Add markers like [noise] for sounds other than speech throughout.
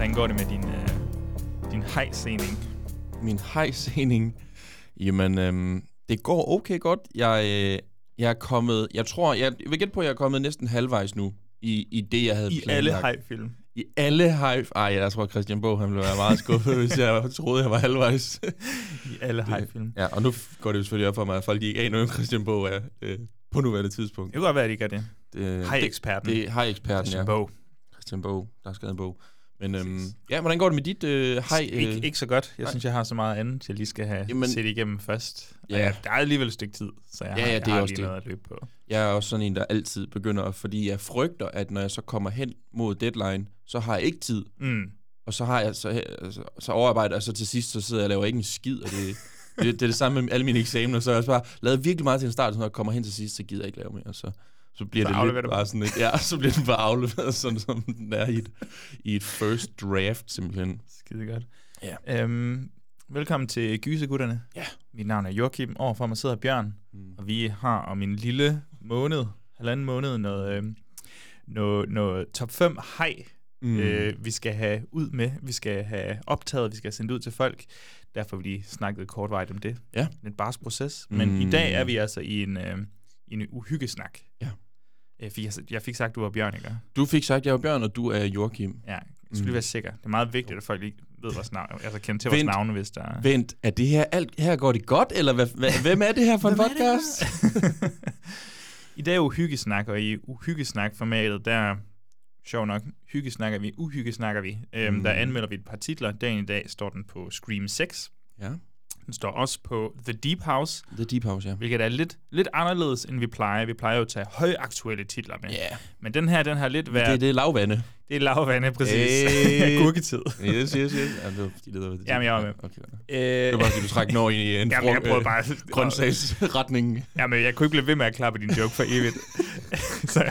Hvordan går det med din, øh, din hejsening? Min hejsening, jamen, øhm, det går okay godt. Jeg, øh, jeg er kommet, jeg tror, jeg, jeg vil gætte på, at jeg er kommet næsten halvvejs nu, i, i det, jeg havde I planlagt. alle hejfilm. I alle hej... Ej, jeg tror, Christian Bog, han ville være meget skuffet, hvis jeg [laughs] troede, jeg var halvvejs. I alle hejfilm. ja, og nu går det jo selvfølgelig op for mig, at folk ikke aner, hvem Christian Bog er øh, på nuværende tidspunkt. Det kan godt være, at de gør det. Det, Hej-eksperten. Det, det er hej-eksperten, Christian ja. Bog. Christian Bog, der har skrevet en bog. Men øhm, ja, hvordan går det med dit øh, hej? Øh, Ikke, ikke så godt. Jeg nej. synes, jeg har så meget andet, jeg lige skal have Jamen- set igennem først. Ja. Ja. Der er alligevel et stykke tid, så jeg Ja, har, ja, jeg det er har også lige det. noget at løbe på. Jeg er også sådan en, der altid begynder, fordi jeg frygter, at når jeg så kommer hen mod deadline, så har jeg ikke tid. Mm. Og så har jeg så, så, så overarbejder jeg så til sidst, så sidder jeg og laver ikke en skid, og det, det, det er det samme med alle mine eksamener, så jeg også bare lavet virkelig meget til en start, så når jeg kommer hen til sidst, så gider jeg ikke lave mere, så, så bliver Så det lidt bare sådan et, [laughs] ja, så bliver den bare afleveret, sådan som den er i et, i et first draft, simpelthen. Skide godt. Ja. Øhm, velkommen til Gysegutterne. Ja. Mit navn er Joachim. Overfor mig sidder Bjørn. Mm. Og vi har om en lille måned, halvanden måned, noget, øh, noget, noget top 5 hej, Mm. øh, vi skal have ud med. Vi skal have optaget, vi skal have sendt ud til folk. Derfor har vi lige snakket kortvejt om det. Ja. En barsk proces. Men Mm. i dag er vi altså i en, øh, en uhyggesnak. Ja. Øh, fik jeg, jeg fik sagt, du var Bjørn, ikke? Du fik sagt, at jeg er Bjørn, og du er Joachim. Ja, jeg skulle Mm. være sikker. Det er meget vigtigt, at folk ikke ved vores navn. Altså kender til vores Vent. navne, hvis der er... Vent, er det her alt, her går det godt, eller hvad, hvad, hvem er det her for en podcast? [laughs] I dag er uhyggesnak, og i uhyggesnak-formatet, der, sjov nok, hyggesnakker vi, uhyggesnakker vi. Øhm, Mm. Der anmelder vi et par titler. Dagen i dag står den på Scream 6. ja, Den står også på The Deep House, The Deep House, ja. hvilket er lidt, lidt anderledes, end vi plejer. Vi plejer jo at tage højaktuelle titler med. Ja, Men den her, den har lidt været... det, det er lavvande. det er lavvande, præcis. Hey. [laughs] Gurketid. Yes, yes, yes. Ja, det var fordi, det var det. Jamen, jeg var med. Okay. Øh, Det var bare, fordi du trak når ind i en Jamen, jeg prøvede bare... grøntsagsretning. Jamen, jeg kunne ikke blive ved med at klappe din joke for evigt. [laughs] [laughs] så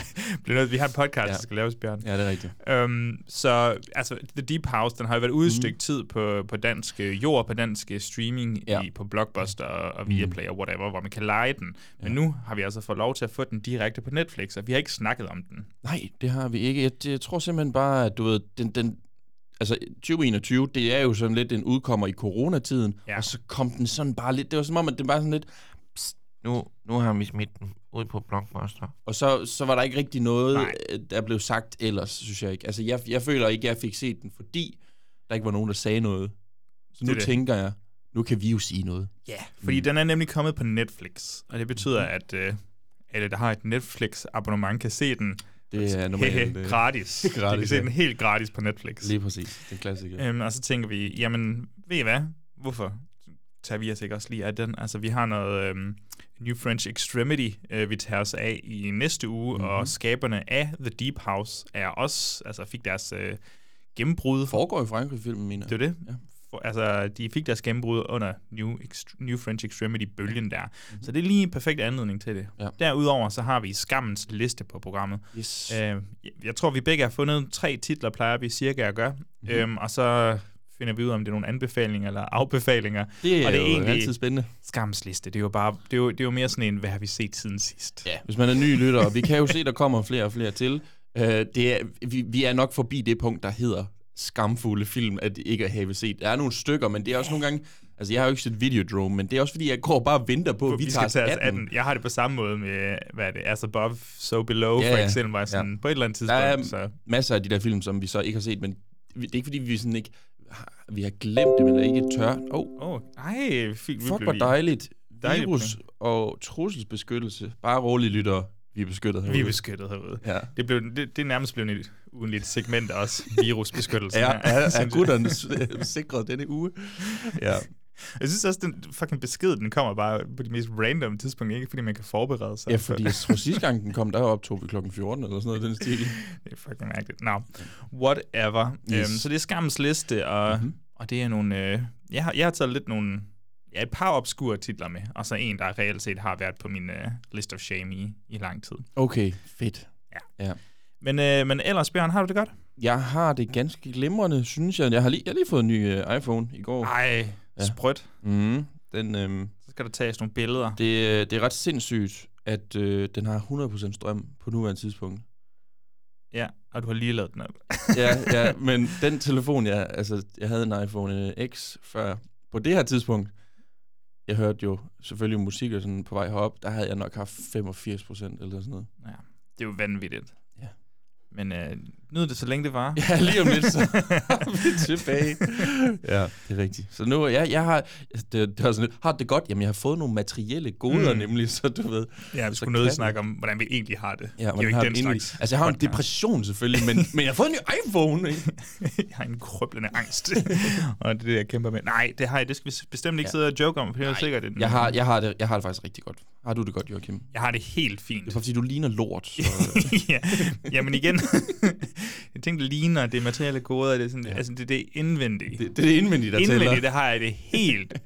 blev nødt, vi har en podcast, Ja. der skal laves, Bjørn. Ja, det er rigtigt. Um, så altså, The Deep House, den har jo været ude et stykke tid på, på dansk øh, jord, på dansk øh, streaming, Ja. i, på Blockbuster og, og. Viaplay og whatever, hvor man kan lege den. Men Ja. nu har vi altså fået lov til at få den direkte på Netflix, og vi har ikke snakket om den. Nej, det har vi ikke. Jeg, jeg tror simpelthen bare, at du ved, den, den, altså 2021, det er jo sådan lidt, den udkommer i coronatiden, ja. Og så kom den sådan bare lidt, det var som om, at det var sådan lidt, Nu, nu har vi smidt den ud på Blockbuster. og så, så var der ikke rigtig noget, Nej. øh, der blev sagt ellers, synes jeg ikke. Altså, jeg, jeg føler ikke, at jeg fik set den, fordi der ikke var nogen, der sagde noget. Så nu Det er det. tænker jeg, nu kan vi jo sige noget. Ja, fordi mm. den er nemlig kommet på Netflix, og det betyder, Mhm. at øh, alle, der har et Netflix-abonnement, kan se den Det er normalt. øh, gratis. [laughs] De kan gratis, se ja. den helt gratis på Netflix. Lige præcis. Det er klassiker. Øhm, og så tænker vi, jamen, ved I hvad? Hvorfor tager vi os ikke også lige af den? Altså, vi har noget øhm, New French Extremity, øh, vi tager os af i næste uge, Mhm. mm-hmm. og skaberne af The Deep House er også, altså fik deres øh, gennembrud. Foregår i Frankrig, filmen, mener Det er det. Ja. For, altså, de fik deres gennembrud under New, Ext- New French Extremity-bølgen der. Mhm. Så det er lige en perfekt anledning til det. Ja. Derudover så har vi Skammens liste på programmet. Yes. Øh, jeg- jeg tror, vi begge har fundet tre titler, plejer vi cirka at gøre. Mhm. Mm-hmm. Øhm, og så finder vi ud af, om det er nogle anbefalinger eller afbefalinger. det er, og det er jo egentlig- altid spændende. Skams liste, det er jo bare, det er jo, det er jo mere sådan en, hvad har vi set siden sidst? Ja, hvis man er ny lytter, og vi kan jo se, der kommer flere og flere til. Øh, det er, vi, vi er nok forbi det punkt, der hedder skamfulde film, at ikke at have set. Der er nogle stykker, men det er også nogle gange... Altså, jeg har jo ikke set Videodrome, men det er også fordi, jeg går bare og venter på, at vi, vi tager tage os af af den. den. Jeg har det på samme måde med, hvad er det, As Above, So Below, Ja, for eksempel, var sådan, Ja. på et eller andet Der er tidspunkt. Så, masser af de der film, som vi så ikke har set, men det er ikke fordi, vi sådan ikke... har- Vi har glemt det, men er ikke tør. Åh, oh, oh, ej, fint, fuck, hvor dejligt. Dejligt Virus og trusselsbeskyttelse. Bare rolig, lytter. Vi er beskyttet herude. Vi er beskyttet herude. Ja. Det, blev, det, det er nærmest blevet et ugenligt segment os, [laughs] virusbeskyttelse. Er synes [laughs] jeg. gutterne sikret denne uge? [laughs] Ja. [laughs] Jeg synes også, den fucking besked, den kommer bare på de mest random tidspunkter, ikke fordi man kan forberede sig. Ja, fordi jeg tror sidste gang den kom, der optog vi klokken 14 eller sådan noget den stil. [laughs] det er fucking mærkeligt. Nå, whatever. Yes. Øhm, så det er skammens liste, og, Mhm. mm-hmm. og det er nogle... Øh, jeg, har, jeg har taget lidt nogle... Ja, et par obskure titler med, og så en, der reelt set har været på min øh, list of shame i, i lang tid. Okay, fedt. Men, øh, men ellers, Bjørn, har du det godt? Jeg har det ganske glimrende, synes jeg. Jeg har lige, jeg har lige fået en ny uh, iPhone i går. Ej, Ja. sprødt. Mm, den, øhm, Så skal der tages nogle billeder. det, øh, det er ret sindssygt, at øh, den har 100% strøm på nuværende tidspunkt. Ja, og du har lige lavet den op. [laughs] ja, [laughs] ja, men den telefon, jeg, altså, jeg havde en iPhone øh, X før. På det her tidspunkt, jeg hørte jo selvfølgelig musik og sådan på vej herop, der havde jeg nok haft 85 procent eller sådan noget. Ja, det er jo vanvittigt. Ja. Men øh, nyd det, så længe det var. [laughs] Ja, lige om lidt, så er vi [laughs] tilbage. ja, det er rigtigt. Så nu, jeg, jeg har, det, det var sådan lidt, har det godt? Jamen, jeg har fået nogle materielle goder, Mm. nemlig, så du ved. Ja, vi skulle nødt kan snakke om, hvordan vi egentlig har det. Ja, er jo har ikke den slags Altså, jeg har en depression selvfølgelig, men, men jeg har fået en ny iPhone, ikke? [laughs] jeg har en krøblende angst. og det er det, jeg kæmper med. Nej, det har jeg. Det skal vi bestemt ikke Ja. sidde og joke om, for det er sikkert Jeg har, jeg, har det, jeg har det faktisk rigtig godt. Har du det godt, Joachim? jeg har det helt fint. Det er fordi du ligner lort. Så, [laughs] ja. Jamen igen, [laughs] jeg tænkte, det ligner det materielle goder, det er, sådan, ja. altså, det, det er indvendige. det, det er det indvendige, der indvendigt, tæller. det har jeg det helt [laughs] Er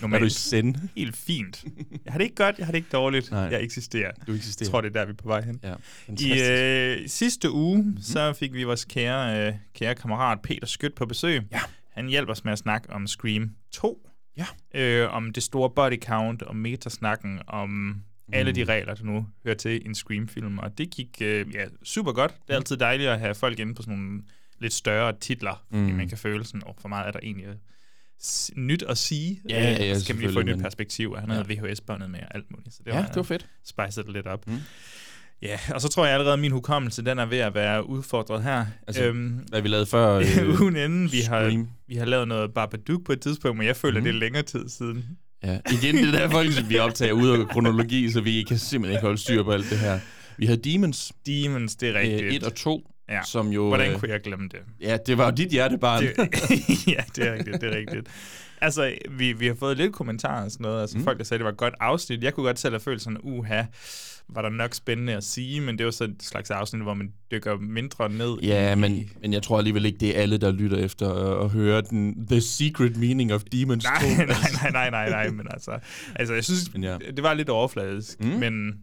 du i normalt. send? Helt fint. Jeg har det ikke godt, jeg har det ikke dårligt. Nej. Jeg eksisterer. Du Jeg eksisterer. tror, det er der, vi er på vej hen. Ja, I øh, sidste uge, mm-hmm. så fik vi vores kære, øh, kære kammerat Peter Skødt på besøg. Ja. Han hjælper os med at snakke om Scream 2. Ja. Øh, om det store body count, om metasnakken, om alle Mm. de regler, der nu hører til i en Scream-film. Og det gik øh, ja, super godt. Det er altid dejligt at have folk inde på sådan nogle lidt større titler, mm. fordi Mm. man kan føle sådan, oh, for meget er der egentlig øh, nyt at sige. Ja, ja, Øh, så kan vi lige få et nyt perspektiv, og han Ja. havde VHS-båndet med og alt muligt. Så det Ja, var, det var fedt. spicet det lidt op. Mm. Ja, og så tror jeg allerede, at min hukommelse, den er ved at være udfordret her. Altså, øhm, Hvad vi lavede før. Øh, ugen inden, vi har, vi har lavet noget Babadook på et tidspunkt, men jeg føler, mm. det er længere tid siden. Ja, igen, det der folk, vi optager ud af kronologi, så vi kan simpelthen ikke holde styr på alt det her. Vi havde Demons, Demons, det er øh, rigtigt. 1 og 2, Ja. som jo... Hvordan øh, kunne jeg glemme det? Ja, det var jo dit hjertebarn. det [laughs] ja, det er rigtigt, det er rigtigt. Altså, vi, vi har fået lidt kommentarer og sådan noget. Altså, mm. folk, der sagde, at det var et godt afsnit. Jeg kunne godt selv have følt sådan, uha, var der nok spændende at sige, men det var så et slags afsnit, hvor man dykker mindre ned Ja, i... men, men jeg tror alligevel ikke, det er alle, der lytter efter at, at høre den The Secret Meaning of Demons 2. Nej, [laughs] nej, nej, nej, nej, nej, men altså, altså jeg synes, Men ja. det var lidt overfladisk, Mm. men,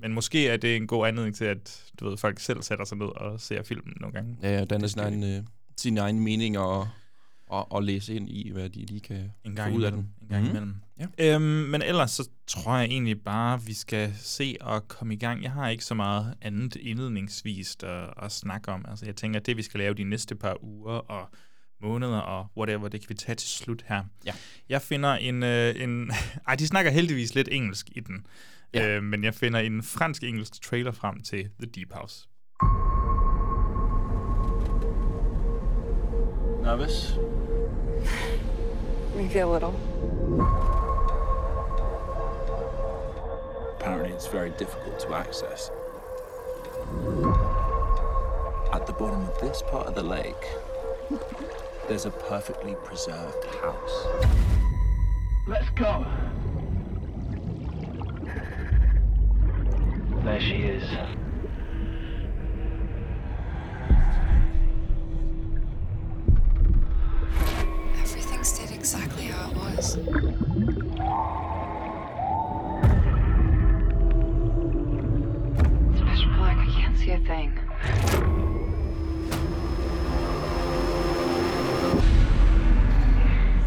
men måske er det en god anledning til, at du ved, folk selv sætter sig ned og ser filmen nogle gange. Ja, ja, den er sin egen, øh, sin egen mening og, og, og læse ind i, hvad de lige kan En få gang ud af den. En gang Mhm. imellem. Ja. Øhm, men ellers så tror jeg egentlig bare, vi skal se og komme i gang. Jeg har ikke så meget andet indledningsvis at, at snakke om. Altså jeg tænker, at det vi skal lave de næste par uger og måneder og whatever, det kan vi tage til slut her. Ja. Jeg finder en... Øh, en [laughs] ej, de snakker heldigvis lidt engelsk i den. Ja. Øh, men jeg finder en fransk-engelsk trailer frem til The Deep House. Nervous? Maybe a little. Apparently, it's very difficult to access. At the bottom of this part of the lake, there's a perfectly preserved house. Let's go. There she is. Exactly how it was. It's pitch black. I can't see a thing.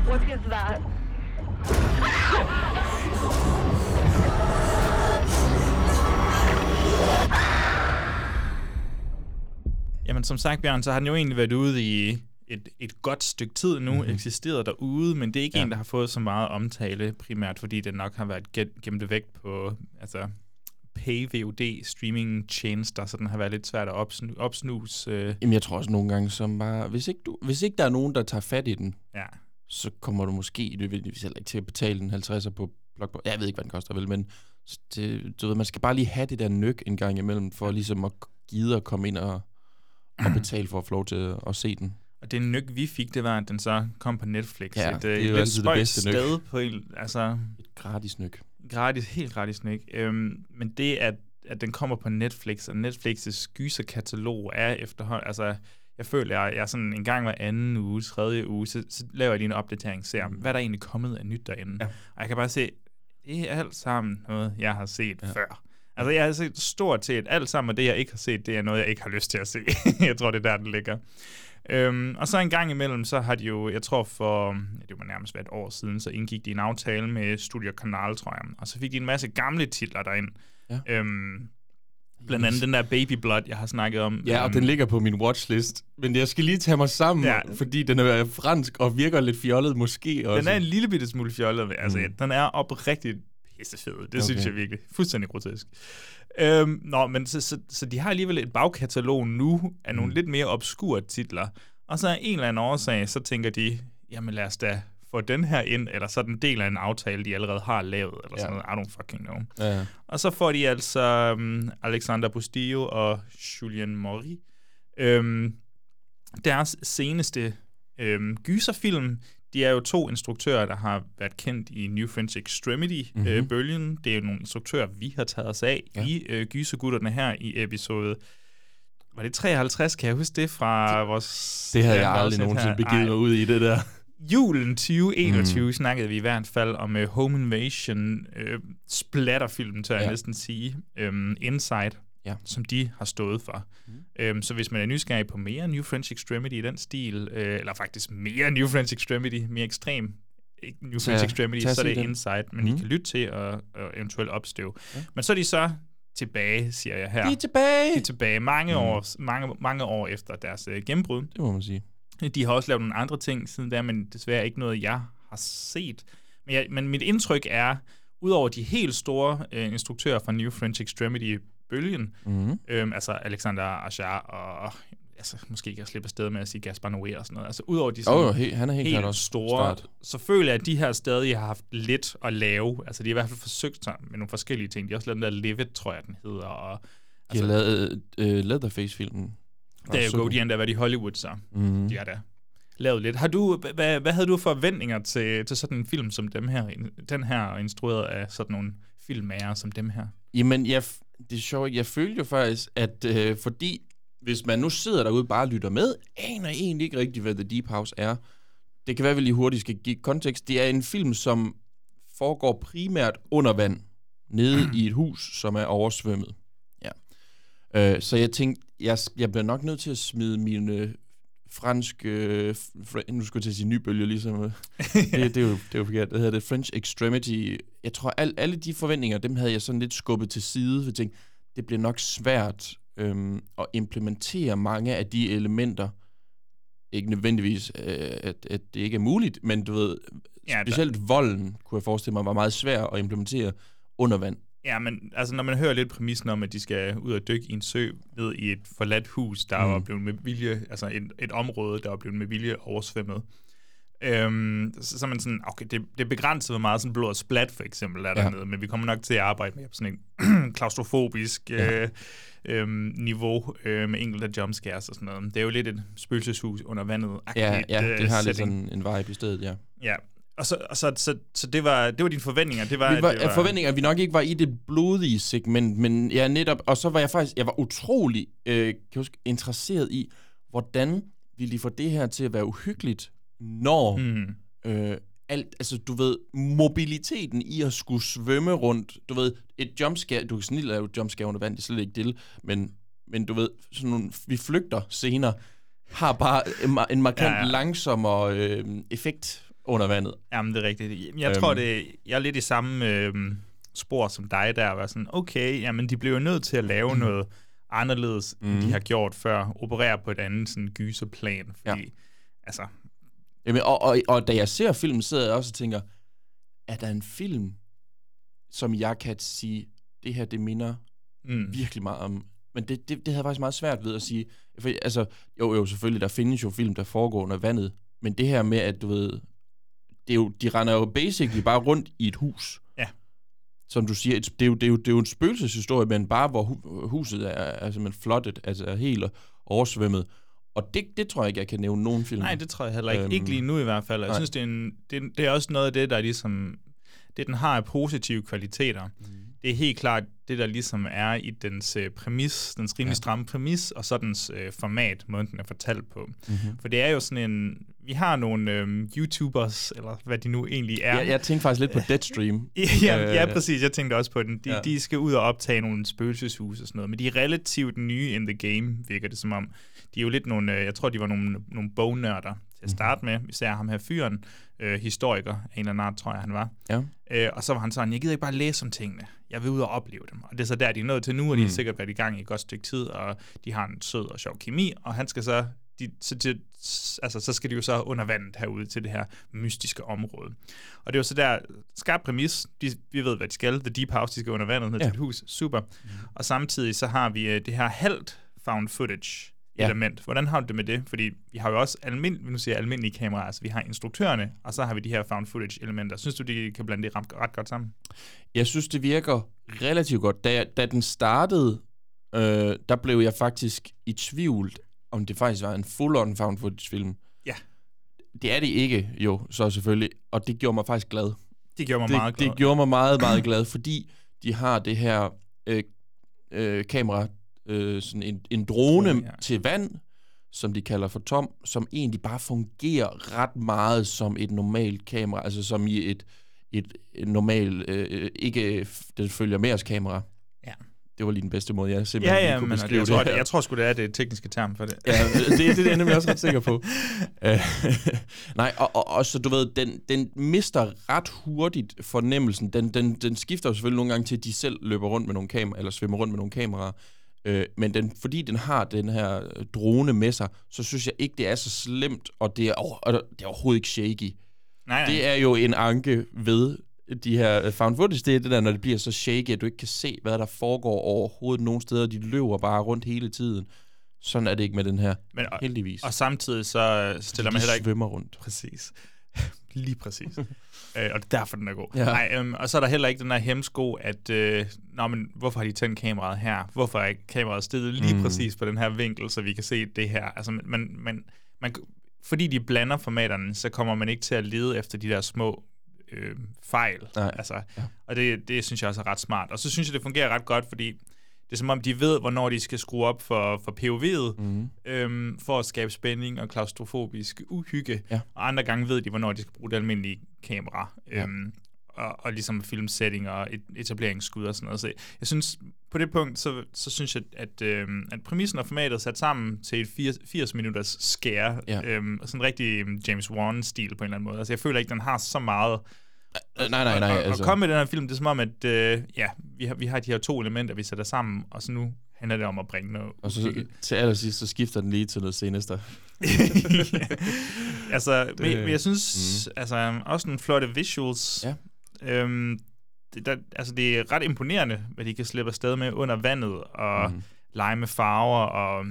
What is that? Jamen som sagt, Bjørn, så har den jo egentlig været ude i et, et godt stykke tid nu, Mhm. mm-hmm. eksisteret derude, men det er ikke Ja. ja. en, der har fået så meget omtale, primært fordi den nok har været gemt væk på altså, pay-VOD streaming tjenester, så den har været lidt svært at opsnu- opsnuse. Øh, Jamen, jeg tror også nogle gange, som bare... Hvis ikke, du, hvis ikke der er nogen, der tager fat i den, ja. så kommer du måske nødvendigvis heller ikke til at betale en 50'er på Blockbuster. Jeg ved ikke, hvad den koster, vel, men det, du ved, man skal bare lige have det der nyk en gang imellem, for ligesom at gide at komme ind og, og [clears throat] betale for at få lov til at, at se den. Og det nyk, vi fik, det var, at den så kom på Netflix. Ja, et, det er øh, jo lidt altid det bedste nyk. sted på en, altså, Et gratis nyk. gratis, helt gratis nyk. Øhm, men det, at, at den kommer på Netflix, og Netflix's gyserkatalog er efterhånden, altså, jeg føler, jeg, jeg er sådan en gang hver anden uge, tredje uge, så, så laver jeg lige en opdatering, ser om, hvad er der egentlig kommet af nyt derinde. Ja. Og jeg kan bare se, det er alt sammen noget, jeg har set ja. før. Altså, jeg har set stort set alt sammen, og det, jeg ikke har set, det er noget, jeg ikke har lyst til at se. [laughs] jeg tror, det er der, den ligger. Øhm, og så en gang imellem, så har de jo, jeg tror for, det var nærmest et år siden, så indgik de en aftale med Studio Canal, tror jeg. Og så fik de en masse gamle titler derind. Ja. Øhm, blandt andet den der Baby Blood, jeg har snakket om. Ja, og øhm, den ligger på min watchlist. Men jeg skal lige tage mig sammen, Ja. fordi den er fransk og virker lidt fjollet måske også. Den er en lille bitte smule fjollet. Altså, Mm. den er oprigtigt pissefed. Det okay. synes jeg virkelig. Fuldstændig grotesk. Øhm, nå, men så, så, så de har alligevel et bagkatalog nu af nogle Mm. lidt mere obskure titler. Og så af en eller anden årsag, så tænker de, jamen lad os da få den her ind, eller så er den del af en aftale, de allerede har lavet, eller sådan Ja. noget. I don't fucking know. Ja, ja. Og så får de altså um, Alexander Bustillo og Julien Mori. Øhm, deres seneste øhm, gyserfilm, de er jo to instruktører, der har været kendt i New French Extremity-bølgen. Mhm. Øh, bølgen. det er jo nogle instruktører, vi har taget os af ja. I øh, Gysergutterne her i episode... Var det 53, kan jeg huske det fra det, vores... Det havde jeg aldrig nogensinde begivet mig ud i, det der. Julen 2021 mm. snakkede vi i hvert fald om uh, Home Invasion, uh, splatterfilm, tør jeg Ja. næsten sige, um, Inside, Ja. som de har stået for. Mm. Um, så hvis man er nysgerrig på mere New French Extremity i den stil, uh, eller faktisk mere New French Extremity, mere ekstrem New French Extremity, så er det den. Inside, men mm. I Mhm. kan lytte til og, og eventuelt opstøve. Ja. Men så er de så tilbage, siger jeg her. De er tilbage! De er tilbage mange, Mm. år, mange, mange år efter deres uh, gennembrud. Det må man sige. De har også lavet nogle andre ting siden der, men desværre ikke noget, jeg har set. Men, jeg, men mit indtryk er, udover de helt store øh, instruktører fra New French Extremity-bølgen, Mm-hmm. øhm, altså Alexander Ajar og altså, måske kan jeg slippe afsted med at sige Gaspar Noé og sådan noget. Altså udover de sådan, oh, he, han er helt, helt også store, start. så føler jeg, at de her stadig har haft lidt at lave. Altså de har i hvert fald forsøgt sig med nogle forskellige ting. De har også lavet den der Live It, tror jeg, den hedder. Og, De har lavet uh, Leatherface-filmen. det er jo de endda været i Hollywood, så Mm-hmm. de har da lavet lidt. Har du, hvad, hvad havde du for forventninger til, til sådan en film som dem her? Den her er instrueret af sådan nogle filmmager som dem her. Jamen, jeg, det er sjovt. Jeg følte jo faktisk, at øh, fordi hvis man nu sidder derude og bare lytter med, aner egentlig ikke rigtigt, hvad The Deep House er. Det kan være, at vi lige hurtigt skal give kontekst. Det er en film, som foregår primært under vand, nede i et hus, som er oversvømmet. Ja. Øh, så jeg tænkte, jeg, jeg bliver nok nødt til at smide mine fransk, øh, fr- nu skulle jeg til at sige nybølge, ligesom. øh. [laughs] det, det, er jo, det er jo forkert. Det hedder det French Extremity. Jeg tror, al, alle de forventninger, dem havde jeg sådan lidt skubbet til side, for jeg tænkte, det bliver nok svært øhm, at implementere mange af de elementer. Ikke nødvendigvis, øh, at, at det ikke er muligt, men du ved, Ja, der- specielt volden, kunne jeg forestille mig, var meget svær at implementere under vand. Ja, men altså, når man hører lidt præmissen om, at de skal ud og dykke i en sø ned i et forladt hus, der Mm. var blevet med vilje, altså et, et område, der var blevet med vilje oversvømmet, øhm, så, så er man sådan, okay, det, det er begrænset, hvor meget sådan blod og splat for eksempel er Ja. dernede, men vi kommer nok til at arbejde med sådan en [clears throat] klaustrofobisk Ja. øh, øhm, niveau øh, med enkelte jumpscares og sådan noget. Det er jo lidt et spøgelseshus under vandet. Ja, ja, øh, det har lidt sådan en vibe i stedet, ja. Ja, og så, og så, så, så det, var, det var dine forventninger? Det var, Vi at var, det var, forventninger, at vi nok ikke var i det blodige segment, men ja, netop, og så var jeg faktisk, jeg var utrolig, øh, kan jeg huske, interesseret i, hvordan ville de få det her til at være uhyggeligt, når Mm. øh, alt, altså du ved, mobiliteten i at skulle svømme rundt, du ved, et jumpscare, du kan snildt lave et jumpscare under vand, det er slet ikke det, men, men du ved, sådan nogle, vi flygter senere, har bare en, en markant ja. ja. langsommere øh, effekt under vandet. Jamen, det er rigtigt. Jeg Øhm. tror, det, jeg er lidt i samme øh, spor som dig der, var sådan, okay, jamen, de blev jo nødt til at lave noget anderledes, mm. end de har gjort før, operere på et andet sådan gyserplan, fordi, ja. altså, Jamen, og, og, og da jeg ser filmen, sidder jeg også og tænker, er der en film, som jeg kan sige, det her, det minder mm, virkelig meget om... Men det, det, det havde jeg faktisk meget svært ved at sige. For, altså, jo, jo, selvfølgelig, der findes jo film, der foregår under vandet, men det her med, at du ved, det er jo, de render jo basically bare rundt i et hus. Ja. Som du siger, et, det, er jo, det, er jo, det er jo en spøgelseshistorie, men bare hvor hu, huset er, er simpelthen flottet, altså er helt oversvømmet. Og det, det tror jeg ikke, jeg kan nævne nogen film. Nej, det tror jeg heller ikke. Øhm, Ikke lige nu i hvert fald. Jeg nej. synes, det er, en, det, det er også noget af det, der ligesom... Det, den har af positive kvaliteter. Mm. Det er helt klart det, der ligesom er i dens øh, præmis, dens rimelig ja. stramme præmis, og så dens øh, format, måden den er fortalt på. Mm-hmm. For det er jo sådan en... Vi har nogle øh, YouTubers, eller hvad de nu egentlig er. Jeg, jeg tænkte faktisk lidt på [laughs] Deadstream. ja, Øh, ja, præcis. Jeg tænkte også på den. De, ja. ja. de skal ud og optage nogle spøgelseshus og sådan noget, men de er relativt nye in the game, virker det som om. De er jo lidt nogle, øh, jeg tror, de var nogle, nogle bognørder til at starte med, især ham her fyren, øh, historiker af en eller anden art, tror jeg, han var. Ja. Øh, og så var han sådan, jeg gider ikke bare læse om tingene, jeg vil ud og opleve dem. Og det er så der, de er nået til nu, og de har Mm. sikkert været i gang i et godt stykke tid, og de har en sød og sjov kemi, og han skal så, de, så, de, altså, så skal de jo så under vandet herude til det her mystiske område. Og det er jo så der, skarp præmis, de, vi ved, hvad de skal, The Deep House, de skal under vandet ned Ja. til et hus, super. Og samtidig så har vi øh, det her halvt found footage Ja. element. Hvordan har du det med det? Fordi vi har jo også almind, nu siger jeg almindelige kameraer, altså vi har instruktørerne, og så har vi de her found footage elementer. Synes du, de kan blande det ret, ret godt sammen? Jeg synes, det virker relativt godt. Da, jeg, da den startede, øh, der blev jeg faktisk i tvivl, om det faktisk var en full-on found footage-film. Ja. Det er det ikke, jo, så selvfølgelig. Og det gjorde mig faktisk glad. Det gjorde mig det, meget glad. Det gjorde mig meget, meget glad, fordi de har det her øh, øh, kamera, øh, sådan en, en drone ja. til vand, som de kalder for Tom, som egentlig bare fungerer ret meget som et normalt kamera, altså som i et, et, et normalt, øh, ikke det følger med os kamera. Ja. Det var lige den bedste måde, jeg Ja, simpelthen lige ja, kunne men beskrive jeg tror, det det, her. jeg tror sgu, det er det tekniske term for det. Ja, det, det, det er jeg nemlig også ret sikker på. [laughs] Øh, [laughs] Nej, og, og, og så du ved, den, den mister ret hurtigt fornemmelsen. Den, den, den skifter jo selvfølgelig nogle gange til, at de selv løber rundt med nogle kameraer, eller svømmer rundt med nogle kameraer. Øh, men den, fordi den har den her øh, drone med sig, så synes jeg ikke, det er så slemt, og det er, og det er overhovedet ikke shaky. Nej, nej. Det er jo en anke ved de her øh, found footage, det er det der, når det bliver så shaky, at du ikke kan se, hvad der foregår overhovedet nogen steder. De løber bare rundt hele tiden. Sådan er det ikke med den her, Men, og, heldigvis. og samtidig så øh, stiller man heller ikke... svømmer rundt. Præcis. [laughs] Lige præcis. [laughs] øh, og det er derfor, den er god. Ja. Nej, øhm, og så er der heller ikke den der hemsko, at øh, nå, men, hvorfor har de tændt kameraet her? Hvorfor er kameraet stedet lige mm. præcis på den her vinkel, så vi kan se det her? Altså, man, man, man, fordi de blander formaterne, så kommer man ikke til at lede efter de der små øh, fejl. Nej. Altså, Ja. Og det, det synes jeg også er ret smart. Og så synes jeg, det fungerer ret godt, fordi det er som om, de ved, hvornår de skal skrue op for, for POV'et, Mm. øhm, for at skabe spænding og klaustrofobisk uhygge. Ja. Og andre gange ved de, hvornår de skal bruge det almindelige kamera. Ja. Øhm, og, og ligesom filmsetting og et, etableringsskud og sådan noget. Så jeg synes, på det punkt, så, så synes jeg, at, øhm, at præmissen og formatet er sat sammen til et 80, 80 minutters skære. Ja. Og sådan en rigtig øhm, James Wan-stil på en eller anden måde. Altså jeg føler ikke, den har så meget Øh, Nej, nej, nej. og, altså. og komme med den her film, det er som om, at øh, ja, vi har, vi har de her to elementer, vi sætter sammen, og så nu handler det om at bringe noget Og så uhygge. til allersidst, så skifter den lige til noget seneste. [laughs] altså, det, men, men jeg synes, mm. altså, også nogle flotte visuals. Ja. Øhm, det, der, altså, det er ret imponerende, hvad de kan slippe afsted med under vandet, og mm. lege med farver, og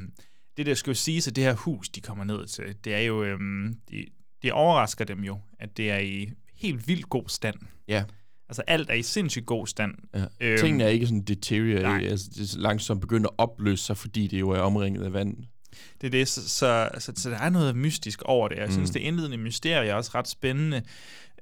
det der skal jo sige, at det her hus, de kommer ned til, det er jo, øhm, det, det overrasker dem jo, at det er i helt vildt god stand. Ja. Altså, alt er i sindssygt god stand. Ja. Øhm, Tingene er ikke sådan deteriorate, altså det er langsomt begyndt at opløse sig, fordi det jo er omringet af vand. Det er det, så, så, så, så der er noget mystisk over det. Jeg Mm. synes, det indledende mysterie er også ret spændende.